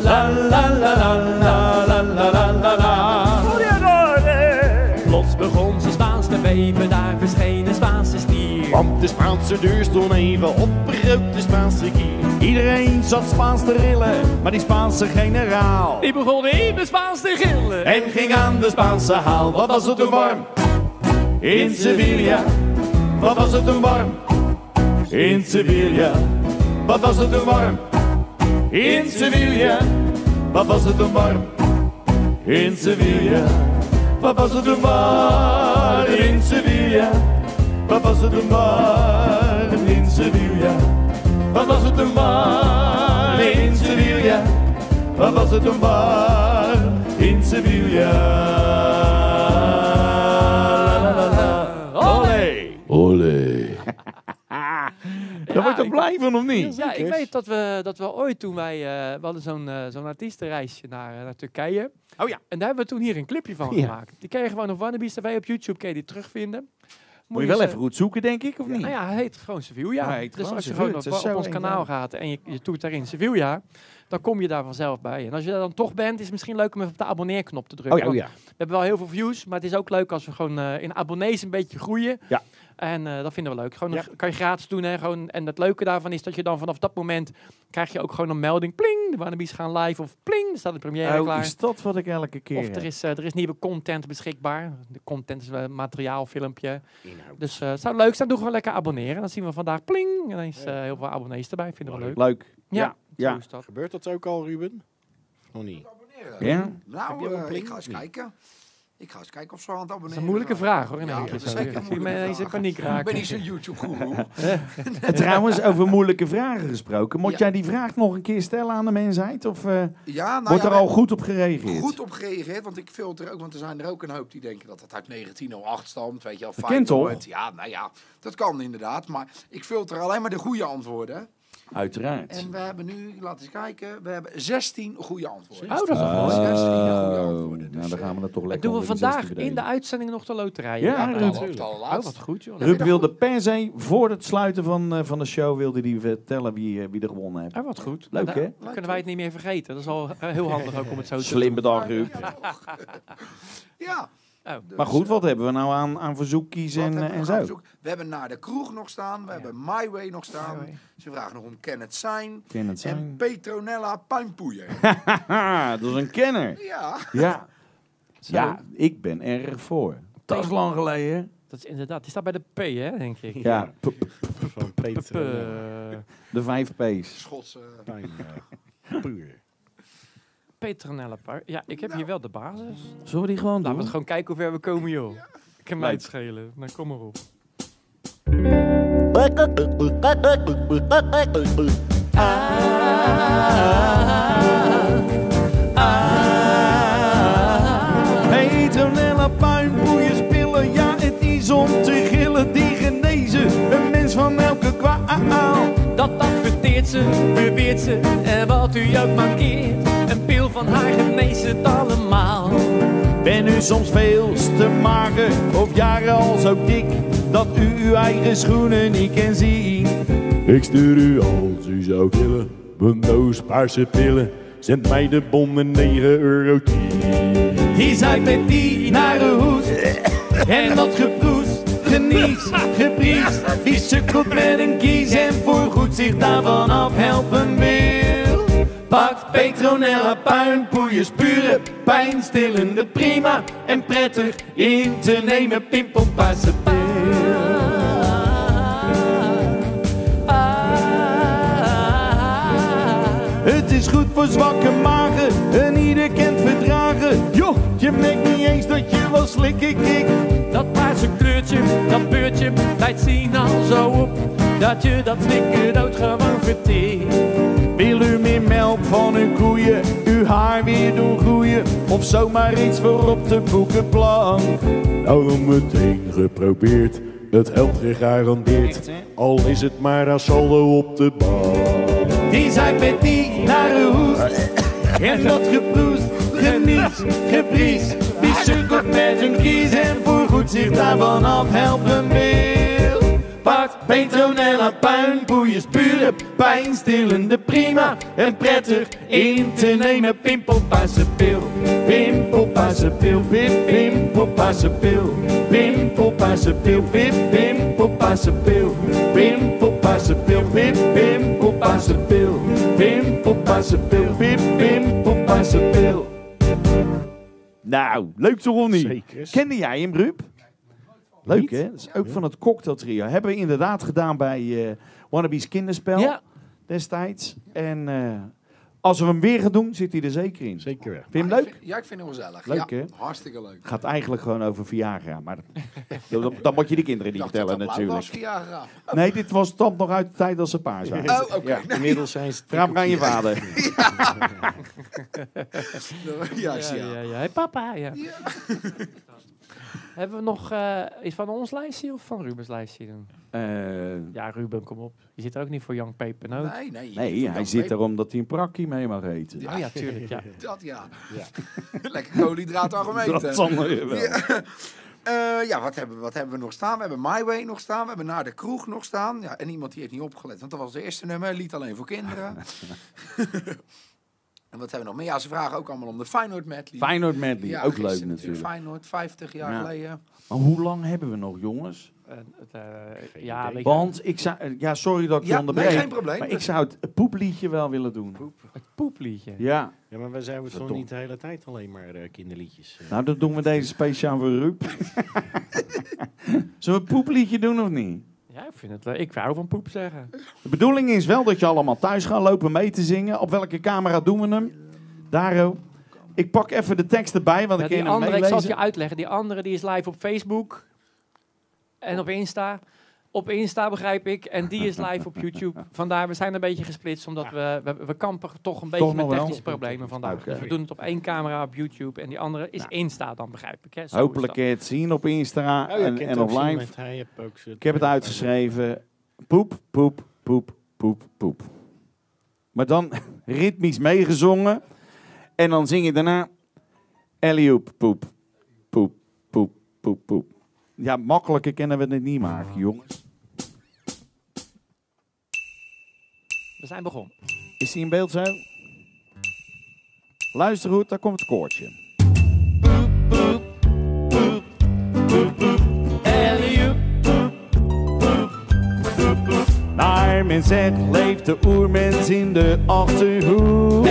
C: La la la la la la la la la la.
B: Plots begon zijn Spaans te beven, daar verscheen een stier.
I: Want de Spaanse deur stond even op de Spaanse kier.
D: Iedereen zat Spaans te rillen, maar die Spaanse generaal.
B: Die begon de Spaans te gillen.
D: En ging aan de Spaanse haal. Wat was het toen warm? In Sevilla. Wat was het toen warm? In Sevilla. Wat was het toen warm? In Sevilla. Wat was het toen warm? In Sevilla. Wat was het toen warm? In Sevilla. Wat was het toen warm? In Sevilla. Wat was het toen warm? In Sevilla. Wat was het warm? In Sevilla. La, la, la, la. Olé. Olé. Daar word je toch blij van, of niet?
B: Ja, ik weet dat we, dat we ooit toen wij... eh, we hadden zo'n eh, zo'n artiestenreisje naar, eh, naar Turkije.
D: Oh ja.
B: En daar hebben we toen hier een clipje van
C: Ja.
B: gemaakt. Die kun je gewoon op Wannabees TV op YouTube kun je die terugvinden.
C: Moet je wel
B: ze-
C: even goed zoeken, denk ik, of niet?
B: Nou ja, hij heet gewoon Sevilla.
C: Heet
B: dus als je gewoon op, op ons kanaal gaat en je, je toet daarin Sevilla, dan kom je daar vanzelf bij. En als je daar dan toch bent, is het misschien leuk om even op de abonneerknop te drukken.
C: Oh ja, oh ja.
B: We hebben wel heel veel views, maar het is ook leuk als we gewoon eh, in abonnees een beetje groeien.
C: Ja.
B: En eh, dat vinden we leuk. Gewoon
C: Ja.
B: kan je gratis doen. Hè? Gewoon, en het leuke daarvan is dat je dan vanaf dat moment krijg je ook gewoon een melding. Pling, de Wannabees gaan live. Of pling, er staat de première
C: Oh,
B: klaar.
C: is dat wat ik elke keer
B: Of er is, eh, er is nieuwe content beschikbaar. De content is wel een materiaalfilmpje. Dus het zou leuk zijn. Doe gewoon lekker abonneren. Dan zien we vandaag pling. En dan is heel veel abonnees erbij. Vinden we leuk.
C: Leuk.
B: Ja,
C: Ja, ja.
B: Is dat.
D: Gebeurt dat ook al, Ruben? Of nog niet?
C: Ja?
D: Heb
E: Nou,
D: je al een
E: eh, ik ga eens
D: niet?
E: kijken. Ik ga eens kijken of ze aan het
B: Dat is
E: abonneren
B: een moeilijke vraag hoor. In
E: Ja, dat is zeker een moeilijke
B: in
E: Ik ben niet zo'n YouTube-goeroe.
C: En trouwens, over moeilijke vragen gesproken. Moet
E: Ja.
C: jij die vraag nog een keer stellen aan de mensheid? Of eh,
E: Ja, nou
C: wordt
E: ja,
C: er al goed op gereageerd?
E: goed op gereageerd, want ik filter ook, want er zijn er ook een hoop die denken dat het uit 1908 stamt, weet je wel.
C: Dat kent toch?
E: Ja, nou ja, dat kan inderdaad, maar ik filter alleen maar de goede antwoorden.
C: Uiteraard.
E: En we hebben nu, laten eens kijken, we hebben 16 goede antwoorden.
B: Oh, dat is wel mooi.
E: 16 goede antwoorden.
C: nou,
E: Dus,
C: dan gaan we dat toch
B: En
C: lekker
B: doen we vandaag
C: 16
B: in de uitzending nog de loterij?
C: Ja,
B: Ja,
C: Ruud.
E: nou,
B: oh, wat goed joh.
C: Ruud wilde per se, voor het sluiten van, eh, van de show, wilde die vertellen wie, eh, wie er gewonnen heeft.
B: Oh, wat goed.
C: Leuk,
B: Nou,
C: hè?
B: Dan kunnen wij het niet meer vergeten. Dat is al eh, heel handig ook om het zo te
C: Slim
B: doen.
C: bedacht, Ruud.
E: Ja.
B: Oh.
E: Dus,
C: Maar goed,
E: eh,
C: wat hebben we nou aan, aan verzoekjes en,
E: we
C: en zo?
E: We hebben naar de kroeg nog staan, we hebben My Way nog staan.
B: Way.
E: Ze vragen nog om Ken het zijn.
C: Ken het
E: En. Petronella Puinpoeier.
C: Haha, dat is een kenner.
E: ja.
C: Ja.
B: Zo.
C: ja, ik ben erg voor. Dat is lang geleden.
B: Dat is inderdaad. Die staat bij de P, hè, denk ik.
C: Ja, p- p-
D: Van
B: P-
D: Peter.
B: eh,
C: de vijf P's.
E: Schotse.
D: Pijn, eh, puur.
B: Petronella Park. Ja, ik heb hier wel de basis.
C: Zullen we die gewoon
B: Laten we
C: doen?
B: het gewoon kijken hoe ver we komen, joh. Ik kan mij het schelen. Nou, kom maar op.
C: Petronella, puinboeien, spillen, ja het is om te gillen, die genezen, een mens van elke kwaal.
B: Dat adverteert ze, beweert ze. En wat u ook mankeert. Van haar geneest het allemaal.
C: Ben u soms veel te mager of jaren al zo dik, dat u uw eigen schoenen niet kan zien?
D: Ik stuur u als u zou willen. Een doos paarse pillen. Zend mij de bonnen 9 euro 10.
B: Die zijn met die nare hoest. En dat geproes, genies, gepriest. Die sukkelt met een kies en voorgoed zich daarvan afhelpen wil. Pakt Petronella puinpoeiers pure, pijnstillende, prima en prettig in te nemen. Pimpelpaarse
C: Het is goed voor zwakke magen en ieder kent verdragen. Joh, je merkt niet eens dat je wel slikken kik.
B: Dat paarse kleurtje, dat beurtje, leidt zien al zo op. Dat je dat slikken dood gewoon verteert.
C: Van uw koeien, uw haar weer doen groeien? Of zomaar iets voor op de boekenplank?
D: Nou meteen geprobeerd. Het helpt gegarandeerd. Al is het maar als saldo op de bank.
B: Die zijn met die nare hoest. En dat geproest, geniet, gepriest. Die sukkelt met een kies en voorgoed zich daarvan afhelpen wil paard,
K: petronella, puinboeiers, buren, pijnstillende prima en prettig in te nemen. Pimpelpaarse pil, pimpelpaarse pil, wip, pimpelpaarse pil, pimpelpaarse pil, wip, pimpelpaarse pil, pimpelpaarse pil, pil, pil.
C: Nou, leuk toch,
D: Ronnie?
C: Kende jij hem, Ruup? Leuk
D: Niet?
C: hè? Dat is ook van het cocktailtrio. Hebben we inderdaad gedaan bij eh Wannabe's Kinderspel
B: Ja,
C: destijds. En eh, als we hem weer gaan doen, zit hij er zeker in.
D: Zeker.
C: Vind je hem leuk?
E: vind- Ja, ik vind hem gezellig.
C: Leuk,
E: ja,
C: hè?
E: Hartstikke leuk.
C: Het gaat eigenlijk gewoon over Viagra. Maar dat- dan, dan moet je de kinderen niet vertellen
E: blauw was
C: natuurlijk.
E: Viagra.
C: Nee, dit was stand nog uit de tijd als ze paars waren.
E: Oh, oké.
D: Ja, inmiddels zijn ze...
C: Vraag maar aan je vader.
E: Ja,
B: ja, ja,
E: ja.
B: ja. Hey, papa, ja. Hebben we nog eh iets van ons lijstje of van Rubens lijstje doen?
C: Eh,
B: Ja, Ruben, kom op. Je zit er ook niet voor Young Pepernoot.
E: Nee, nee.
C: nee, hij zit er omdat hij een prakkie mee mag eten.
B: Oh ja, tuurlijk, ja.
E: Dat ja. Lekker koolhydraatarm eten.
C: Dat zal wel.
E: Eh, ja, wat hebben, we- wat hebben we nog staan? We hebben My Way nog staan. We hebben Naar de Kroeg nog staan. Ja, en iemand die heeft niet opgelet, want dat was het eerste nummer. Lied alleen voor kinderen. En wat hebben we nog meer? Ja, ze vragen ook allemaal om de Feyenoord medley.
C: Feyenoord medley,
E: Ja,
C: ook leuk natuurlijk.
E: Feyenoord, 50 jaar
C: Ja.
E: geleden.
C: Maar hoe lang hebben we nog, jongens?
B: En het, eh, ja,
D: idee.
B: weet je,
C: Want ik zou, eh, ja, sorry dat ik je
E: Ja,
C: onderbreek.
E: nee, geen probleem.
C: Maar ik zou het poepliedje wel willen doen.
B: het poepliedje.
C: Ja,
D: Ja, maar we zijn
C: dat
D: toch
C: toch?
D: niet de hele tijd alleen maar eh, kinderliedjes.
C: nou dan doen we deze speciaal voor Ruud. Zullen we het poepliedje doen of niet?
B: Ja, ik vind het leuk. Ik hou van poep zeggen.
C: De bedoeling is wel dat je allemaal thuis gaat lopen mee te zingen. Op welke camera doen we hem? Daro. Ik pak even de tekst erbij, want
B: Ja,
C: ik kan hem
B: andere, ik zal het
C: meelezen.
B: je uitleggen. Die andere die is live op Facebook en op Insta. Op Insta begrijp ik. En die is live op YouTube. Vandaar, we zijn een beetje gesplitst. Omdat we, we, we kampen toch een beetje
C: Toch
B: met
C: wel?
B: technische problemen vandaag. Dus we doen het op één camera op YouTube. En die andere is
C: Nou.
B: Insta dan, begrijp ik. Hè? Zo is
C: Hopelijk kun je het zien op Insta
D: Oh,
C: en, en op live.
D: met hij heeft ook zijn-
C: Ik heb het uitgeschreven. Poep, poep, poep, poep, poep. Maar dan ritmisch meegezongen. En dan zing je daarna... Elioep, poep, poep, poep, poep, poep. Ja, makkelijker kunnen we het niet maken, jongens.
B: We zijn begonnen.
C: Is die in beeld zo? Luister goed, daar komt het koortje. Naar men zegt leeft de oermens in de achterhoek.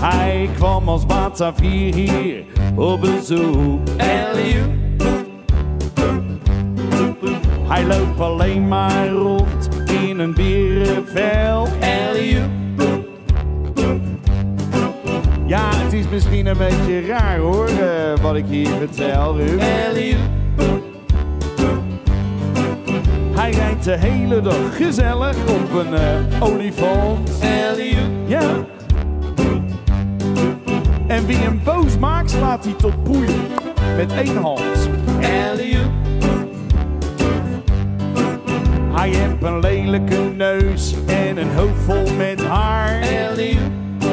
C: Hij kwam als Batavier hier op bezoek. Hij loopt alleen maar rond in een berenvel. Ja, het is misschien een beetje raar hoor, eh, wat ik hier vertel. Hij rijdt de hele dag gezellig op een eh, olifant. Ja. En wie hem boos maakt, slaat hij tot poeien. Met één hand. Hij heeft een lelijke neus en een hoofd vol met haar.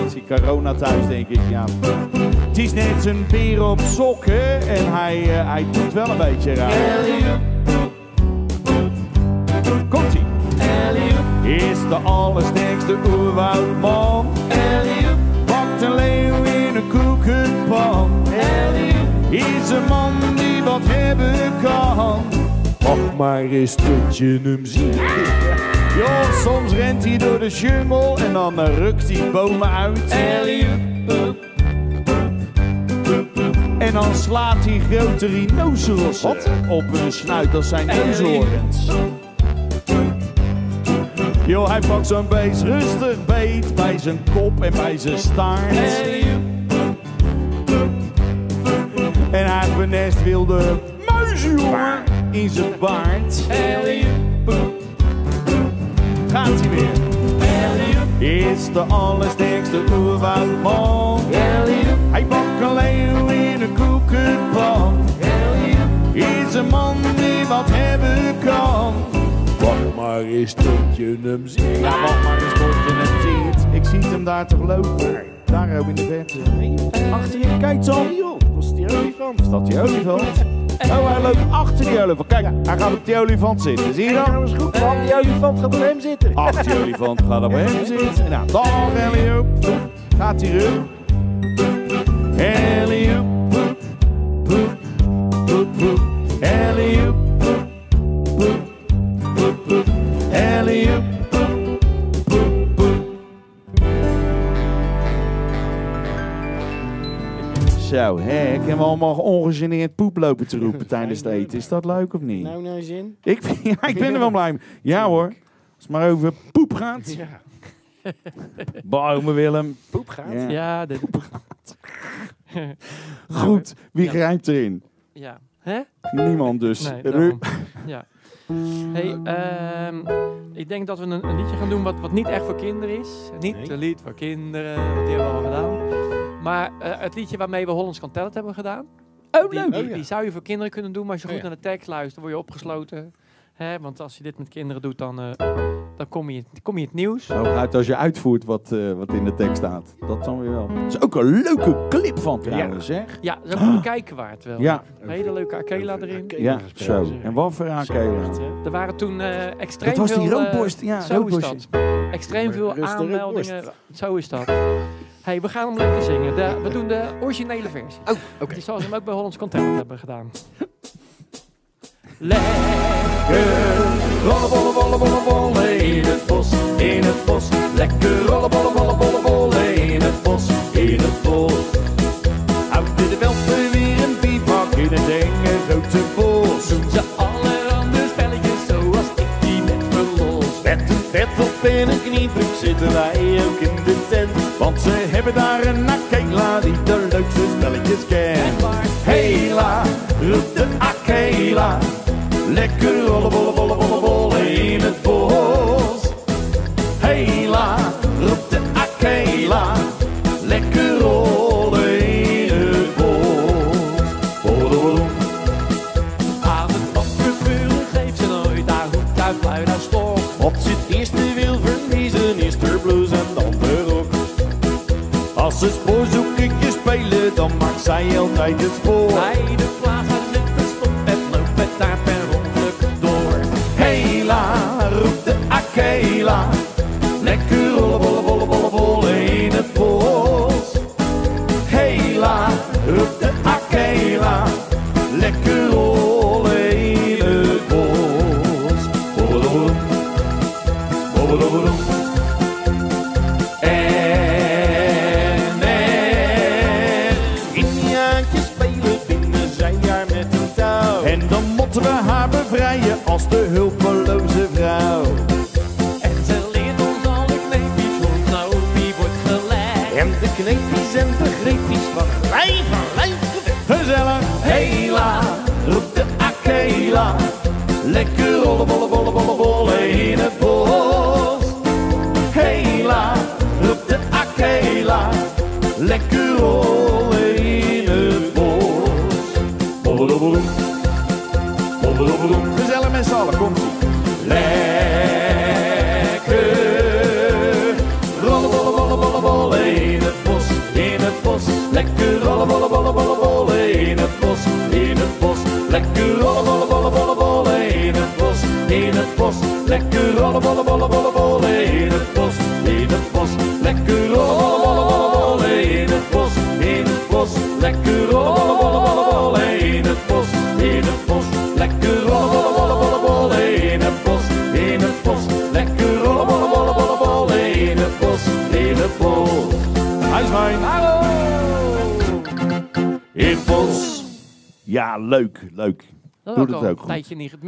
C: Is die corona thuis, denk ik, ja. Het is net een beer op sokken en hij, eh, hij doet wel een beetje raar. Komt ie. Is de allersterkste oerwoudman. Pakt een leeuw in een koekenpan. Is een man die wat hebben kan. Wacht maar eens tot je hem ziet. Ja, soms rent hij door de jungle en dan eh, rukt hij bomen uit. En dan slaat hij grote rhinocerossen op hun snuit als zijn neushoorns. Yo, hij pakt zo'n beest rustig beet bij zijn kop en bij zijn staart. En hij heeft een nest wilde muizen, jongen, in zijn baard. Gaat hij weer. Is de allersterkste oerwoudman. Hij pakt een leeuw in een koekenpan. Is een man die wat hebben kan. Wacht maar eens tot je hem ziet. Ja, wacht maar eens tot je hem ziet. Ik zie hem daar toch lopen. Daar ook in de verte. Nee, achter je, kijk. Joh, dat is die olifant. Is dat die olifant?
J: Oh, hij loopt achter die olifant. Kijk, hij gaat op die olifant zitten. Zie je dat?
D: dat is goed, man. Die olifant gaat op hem zitten.
J: Achter die olifant gaat op hem zitten. Nou, dag Ellie Gaat hij terug. Ellie Poep, poep, poep, poep. Ellie poep, poep, poep, poep. Ellie poep, Zo, hè, ik heb allemaal ongegeneerd poep lopen te roepen tijdens het eten. Is dat leuk of niet?
D: Nou, nou zin.
J: Ik, vind- ja, ik ben er wel blij mee. Ja hoor, als het maar over poep gaat.
D: Ja.
J: Bouwen Willem.
D: Poep gaat.
J: Ja.
B: Ja, dit,
J: Goed, wie
B: Ja.
J: grijpt erin?
B: ja. Hè?
J: Niemand dus.
B: Nee, daarom. ja. Hey, ehm, ik denk dat we een, een liedje gaan doen wat, wat niet echt voor kinderen is. Niet
D: Nee.
B: een lied voor kinderen, want die hebben we al gedaan. Maar eh, het liedje waarmee we Hollands Kan Tellen hebben gedaan.
J: Oh,
B: Die,
J: leuk.
B: die,
D: Oh,
B: die zou je voor kinderen kunnen doen, maar als je
D: Oh,
B: goed
D: ja.
B: naar de tekst luistert, word je opgesloten. Hè? Want als je dit met kinderen doet, dan, eh, dan kom, je, kom je het nieuws.
J: Hooguit als je uitvoert wat, eh, wat in de tekst staat. Dat dan weer wel. Er is ook een leuke clip van trouwens, zeg.
B: Ja, dat is ook een kijken waard wel.
J: Ja,
B: Een hele leuke Akela erin.
J: ja, zo. En wat voor Akela.
B: Er waren toen eh, extreem
J: Dat was die
B: veel...
J: roodborst. Ja,
B: Zo is dat. Extreem veel aanmeldingen. Zo is dat. Hey, we gaan hem lekker zingen. De, we doen de originele versie.
D: Oh, oké.
B: Die zoals we hem ook bij Hollands Content hebben gedaan. Lekker.
C: Rollen, bollen, bollen, bollen, bollen in het bos, in het bos. Lekker rollen, bollen, bollen, bollen, bollen in het bos, in het bos. Uit in de velden weer een bivak in het enge grote bos.
B: Doen ze
C: vet op en een kniebroek zitten wij ook in de tent. Want ze hebben daar een akela die de leukste spelletjes kent. Hela, roept de akela. Lekker rollen, bollen, bollen, bollen, bollen in het bos. Hela, Als ze spoorzoekertje spelen, dan maakt zij altijd het spoor.
B: De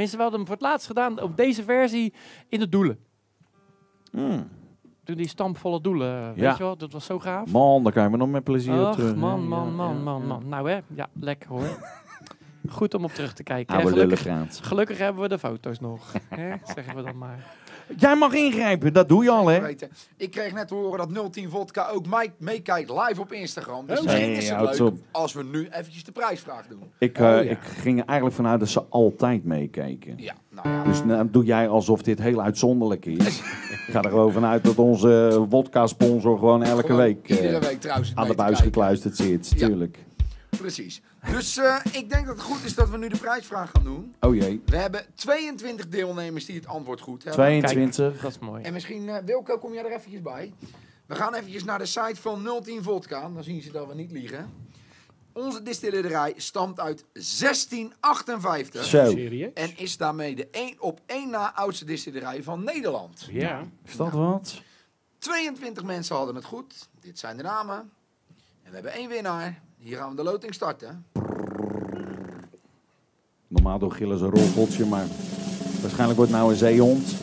B: Tenminste, we hadden hem voor het laatst gedaan op deze versie in de doelen.
J: Hmm.
B: Toen die stampvolle doelen, weet
J: Ja.
B: je wel, dat was zo gaaf.
J: Man, daar kan je me nog met plezier op
B: Ach,
J: terug.
B: man, man, man, man, man. Nou hè, ja, lekker hoor. Goed om op terug te kijken. hè. Gelukkig, gelukkig hebben we de foto's nog. hè, zeggen we dan maar.
J: Jij mag ingrijpen, dat doe je al, hè?
E: Weten. Ik kreeg net te horen dat 010 Vodka ook mij- meekijkt live op Instagram. Dus
J: Oh,
E: misschien
J: nee,
E: is het leuk
J: op.
E: als we nu eventjes de prijsvraag doen.
J: Ik, eh,
D: Oh, ja.
J: ik ging er eigenlijk vanuit dat ze altijd meekeken.
E: Ja, nou ja.
J: Dus nou, doe jij alsof dit heel uitzonderlijk is. ik ga er gewoon vanuit dat onze wodka-sponsor gewoon elke
E: Gewoon
J: week eh,
E: Iedere week trouwens.
J: aan de buis gekluisterd zit.
E: Ja.
J: Tuurlijk.
E: Precies. Dus eh, ik denk dat het goed is dat we nu de prijsvraag gaan doen.
J: Oh jee.
E: We hebben 22 deelnemers die het antwoord goed hebben.
J: 22.
B: Dat is mooi.
E: En misschien, eh, Wilco, kom jij er eventjes bij? We gaan eventjes naar de site van 010 Vodka. Dan zien ze dat we niet liegen. Onze distillerij stamt uit 1658.
J: Zo.
D: Serieus?
E: En is daarmee de één op één na oudste distillerij van Nederland.
D: Ja.
J: Is dat wat?
E: 22 mensen hadden het goed. Dit zijn de namen. En we hebben één winnaar. Hier gaan we de loting starten.
J: Normaal door gillen ze een rolpotje, maar waarschijnlijk wordt het nou een zeehond.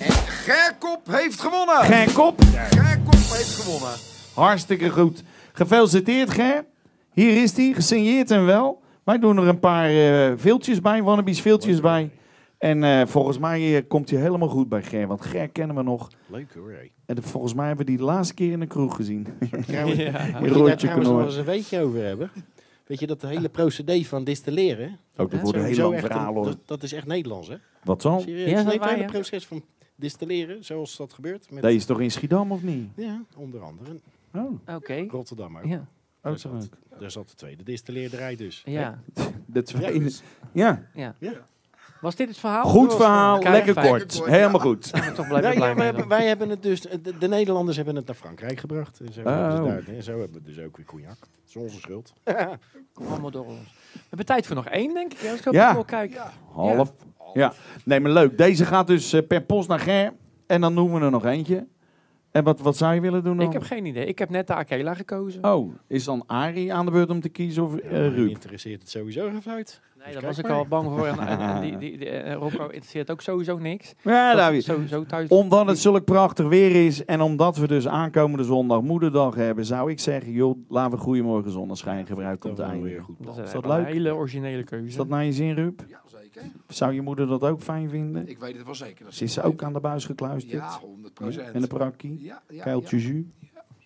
E: En Gerkop heeft gewonnen.
J: Geen kop.
E: Gerkop heeft gewonnen.
J: Hartstikke goed. Gefeliciteerd, Ger. Hier is hij, gesigneerd en wel. Wij doen er een paar eh viltjes bij, wannabies viltjes bij. En eh, volgens mij eh, komt hij helemaal goed bij Ger, want Ger kennen we nog.
D: Leuk hoor.
J: En de- volgens mij hebben we die de laatste keer in de kroeg gezien.
D: Trouwens,
B: Ja.
D: Moet je daar nog eens een weetje over hebben? Weet je dat hele procedé van distilleren?
J: Ook dat wordt een heel lang verhaal hoor.
D: Dat, dat is echt Nederlands, hè?
J: Wat?
D: Serieus?
B: Ja, dat
D: het hele
B: ja?
D: proces van distilleren, zoals dat gebeurt. Met,
J: Dat is toch in Schiedam of niet?
D: Ja, onder andere.
J: Oh,
B: Oké.
D: Rotterdam ook.
B: Ja.
J: oh
D: Daar
J: zo
D: zat, daar zat de tweede distilleerderij dus.
B: Ja.
J: De tweede. Ja,
B: ja.
D: Ja.
B: Was dit het verhaal?
J: goed verhaal,
B: Kijk,
J: lekker
B: fijn.
J: kort.
E: Lekker kort,
J: Helemaal
E: ja.
J: goed.
B: Toch blij,
D: Ja,
B: blij
D: wij, hebben,
B: dan.
D: wij hebben het dus, de, de Nederlanders hebben het naar Frankrijk gebracht. En zo, hebben ze
J: Oh.
D: daar, en zo hebben we dus ook weer cognac. Dat is onze schuld.
B: Allemaal door ons. We hebben tijd voor nog één, denk ik. Ja, als ik
J: Ja.
B: ja. wel kijk.
J: Half. Ja. Nee, maar leuk. Deze gaat dus eh, per post naar Ger. En dan noemen we er nog eentje. En wat, wat zou je willen doen dan?
B: Ik heb geen idee. Ik heb net de Akela gekozen.
J: Oh, is dan Arie aan de beurt om te kiezen of eh
D: Ja,
J: Ruud?
D: interesseert het sowieso geen fluit.
B: Nee, daar was ik al bang voor. En, en- en die, die, die, eh, Rocco interesseert ook sowieso niks.
J: Ja,
B: Dat
J: daar
B: is
J: weer.
B: sowieso thuis.
J: Omdat het zulk prachtig weer is en omdat we dus aankomende zondag moederdag hebben, zou ik zeggen, joh, laten we Goedemorgen Zonneschijn gebruiken einde.
D: weer goed.
B: Dat
J: Is
B: is
J: dat
B: een
J: leuk?
B: hele originele keuze.
J: Is dat naar je zin, Ruud?
E: Ja, zeker.
J: Zou je moeder dat ook fijn vinden?
E: Ik weet het wel zeker. Dat
J: Ze is ook aan de buis gekluisterd.
E: Ja, 100 procent.
J: En de prakkie.
E: Ja, ja,
J: Kuiltje
E: ja.
J: jus.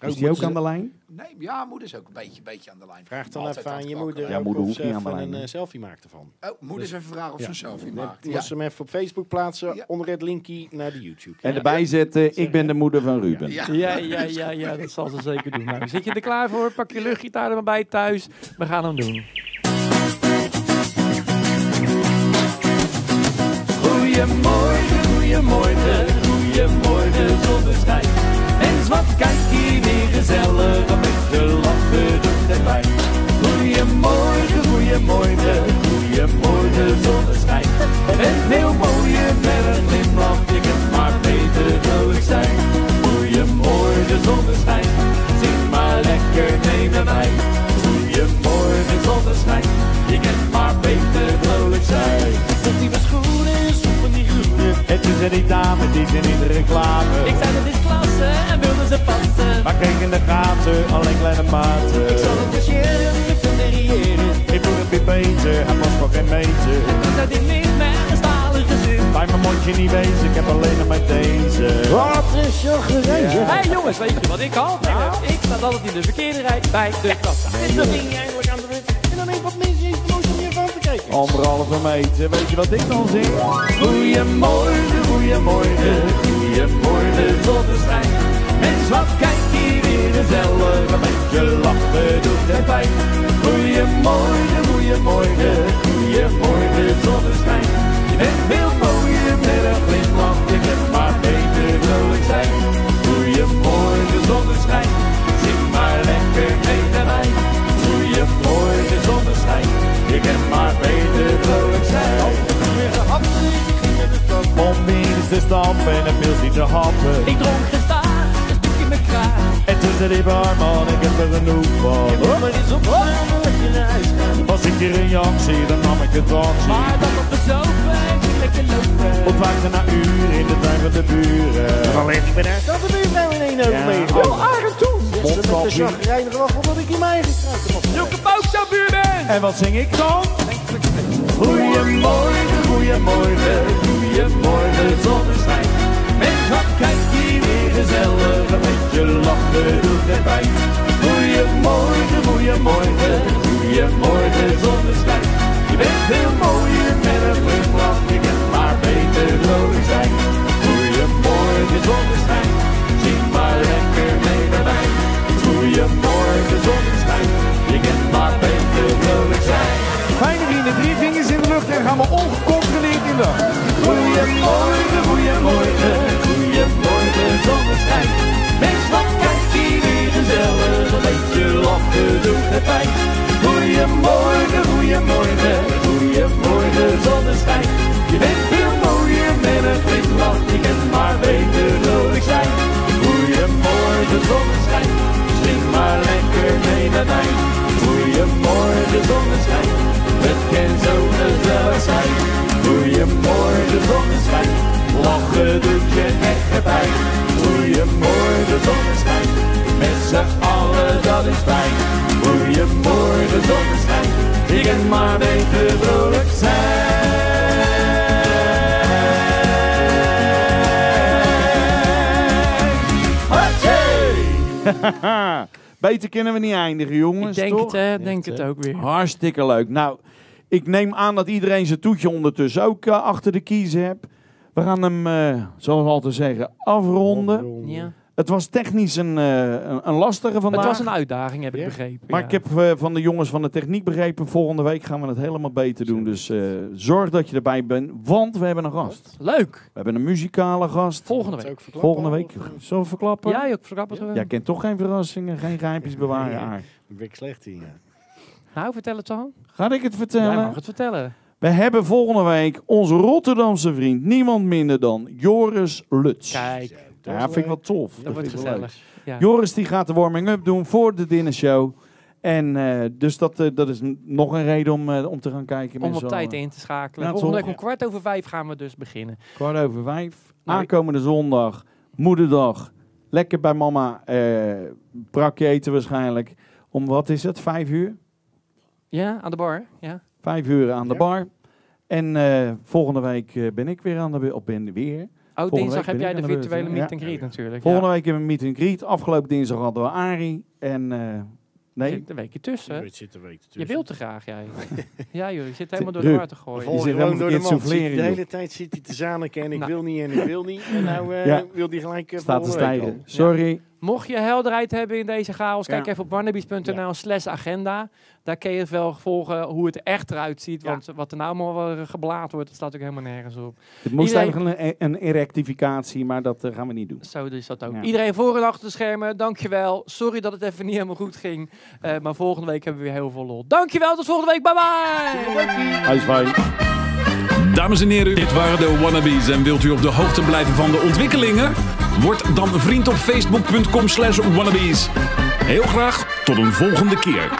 D: Ook
J: Is die ook aan de lijn?
E: Nee, ja, moeder is ook een beetje, beetje aan de lijn.
D: Vraag dan
E: Altijd
D: even aan je moeder
J: Ja, moeder hoeft
D: ze
J: niet aan de
D: even
J: lijn,
D: een eh, selfie maakt ervan.
E: Oh, moeder eens even vragen of ze een selfie maakt.
D: moest ze hem even op Facebook plaatsen
E: Ja.
D: onder het linkje naar de YouTube.
J: En erbij zetten, ik ben de moeder van Ruben.
E: Ja.
B: Ja, ja, ja, ja, dat zal ze zeker doen. Nou, zit je er klaar voor? Pak je luchtgitaar er maar bij thuis. We gaan hem doen.
C: Goedemorgen, goedemorgen, goedemorgen zonneschijn. En wat kijk hier weer gezellig, een beetje lachen doet erbij. Goedemorgen, goedemorgen, goedemorgen zonneschijn. En heel mooie met een glimlach, je kunt maar beter vrolijk zijn. Goedemorgen zonneschijn, zing maar lekker mee met mij. Goedemorgen zonneschijn, je kunt maar beter vrolijk zijn.
I: Het is er die dame die zijn in de reclame.
C: Ik zei dat is klasse en wilde ze passen.
I: Maar kreeg in de gaten alleen kleine maten.
C: Ik zal het cashieren, ik wil derrière.
I: Ik doe het weer beter, hij past voor geen meter.
C: Ik dat ik niet met een stalen gezin.
I: Bij mijn mondje niet wezen, ik heb alleen nog maar deze.
D: Wat is je gerezen?
B: Hé hey, jongens, weet je wat ik altijd heb? Ik sta altijd in de verkeerde rij bij de kassa.
D: Je
J: Anderhalve meter, weet je wat ik dan zing?
C: Goedemorgen, goedemorgen, goedemorgen zonneschijn. Mens, wat kijk hier weer gezellig, een beetje lachen doet er pijn. Goedemorgen, goedemorgen, goedemorgen zonneschijn. Je bent veel mooier met een glimlach, je kunt maar beter vrolijk zijn. Goedemorgen zonneschijn, zing maar lekker mee
I: Om eens te stampen en een pilsje te happen.
C: Ik dronk gestaag, een stukje met kraag.
I: En tussen die barman, ik heb er genoeg van.
C: Maar is op en dat je naar huis gaat.
I: Als ik hier een jank zie, dan nam ik het taxi.
C: Maar dan op de sofa, ik zie lekker lopen.
I: Ontwaakte na uren in de tuin van de buren.
D: Alleen ik ben echt aan de buurvrouw in één over
I: Ja.
D: meegegaan.
B: Oh, Arend toe!
D: Ze met de chagrijnige waffel dat ik in mijn eigen straat heb afgelegd.
B: Joeke Bouksa, buurman!
I: En wat zing ik dan?
C: Goedemorgen, goedemorgen, goedemorgen zonneschijn. Mens, wat kijk hier weer gezellig, een beetje lachen doet erbij. Goedemorgen, goedemorgen, goedemorgen zonneschijn. Je bent veel mooier met een glimlach, je kunt maar beter vrolijk zijn. Goedemorgen zonneschijn, helemaal ongecontroleerd in de lucht. Goeiemorgen, goeiemorgen, goeiemorgen, zonneschijn. Wees wat
L: kijk hier weer gezellig, een beetje lachen doet het pijn. Pijn. Goeiemorgen zonneschijn, met z'n allen dat is fijn. Goeiemorgen zonneschijn, ik kan maar beter vrolijk zijn.
C: Beter kunnen we niet eindigen, jongens.
B: Ik denk
C: toch?
B: het, hè, denk het ook weer.
C: Hartstikke leuk. Nou, ik neem aan dat iedereen zijn toetje ondertussen ook eh, achter de kiezen hebt. We gaan hem, eh, zoals altijd zeggen, afronden.
B: Ja.
C: Het was technisch een, eh, een, een lastige vandaag.
B: Het was een uitdaging, heb ik
D: Ja.
B: begrepen.
C: Maar
B: ja.
C: ik heb eh, van de jongens van de techniek begrepen, volgende week gaan we het helemaal beter doen. Dus eh, zorg dat je erbij bent, want we hebben een gast.
B: Leuk.
C: We hebben een muzikale gast.
B: Volgende week.
D: ook verklappen
C: Volgende week. Zullen we verklappen?
B: Ja, je verklapt het gewoon.
C: Jij kent toch geen verrassingen, geen geheimpjes bewaren,
D: Nee.
C: Aar.
D: Ben ik slecht in, ja.
B: Nou, vertel het dan.
C: Ga ik het vertellen?
B: Jij mag het vertellen.
C: We hebben volgende week onze Rotterdamse vriend, niemand minder dan Joris Lutz.
B: Kijk,
C: Ja, vind ik wel tof.
B: dat wordt gezellig. Ja.
C: Joris die gaat de warming-up doen voor de dinnershow. En eh, dus dat, eh, dat is nog een reden om, eh, om te gaan kijken.
B: Om op tijd in te schakelen.
C: Ja,
B: Volgende
C: toch?
B: week om kwart over vijf gaan we dus beginnen.
C: Kwart over vijf.
B: Nou,
C: Aankomende zondag, moederdag. Lekker bij mama. eh brakje eten waarschijnlijk. Om wat is het? Vijf uur?
B: Ja, aan de bar. Ja.
C: Vijf uur aan de bar. En eh, volgende week eh, ben ik weer aan de weer. Of ben weer.
B: Oh,
C: Volgende
B: dinsdag heb jij de virtuele meet and greet natuurlijk.
C: Volgende
B: ja.
C: week hebben we een meet and greet. Afgelopen dinsdag hadden we Arie. En eh, nee,
B: Zit een weekje tussen.
D: Je zit er
B: Je wilt te graag, jij. ja joh, je zit helemaal door de war te gooien.
C: Je zit helemaal
D: door de man. De
C: joh.
D: hele tijd zit hij te zaniken en ik
B: Nou.
D: wil niet en ik wil niet. En nou eh,
C: Ja.
D: wil hij gelijk
C: staat te stijgen. Sorry.
B: Mocht je helderheid hebben in deze chaos, kijk
C: Ja.
B: even op barnabies.nl slash agenda. Daar kun je wel volgen hoe het echt eruit ziet.
C: Ja.
B: Want wat er nou allemaal wel geblaad wordt, dat staat ook helemaal nergens op.
C: Het moest
B: Iedereen-
C: eigenlijk een, een erectificatie, maar dat eh, gaan we niet doen.
B: Zo is dat ook.
C: Ja.
B: Iedereen voor en achter de schermen, dankjewel. Sorry dat het even niet helemaal goed ging. Eh, maar volgende week hebben we weer heel veel lol. Dankjewel, tot volgende week. Bye bye!
C: Fijn.
A: Dames en heren, dit waren de Wannabes. En wilt u op de hoogte blijven van de ontwikkelingen? Word dan vriend op facebook.com slash. Heel graag tot een volgende keer.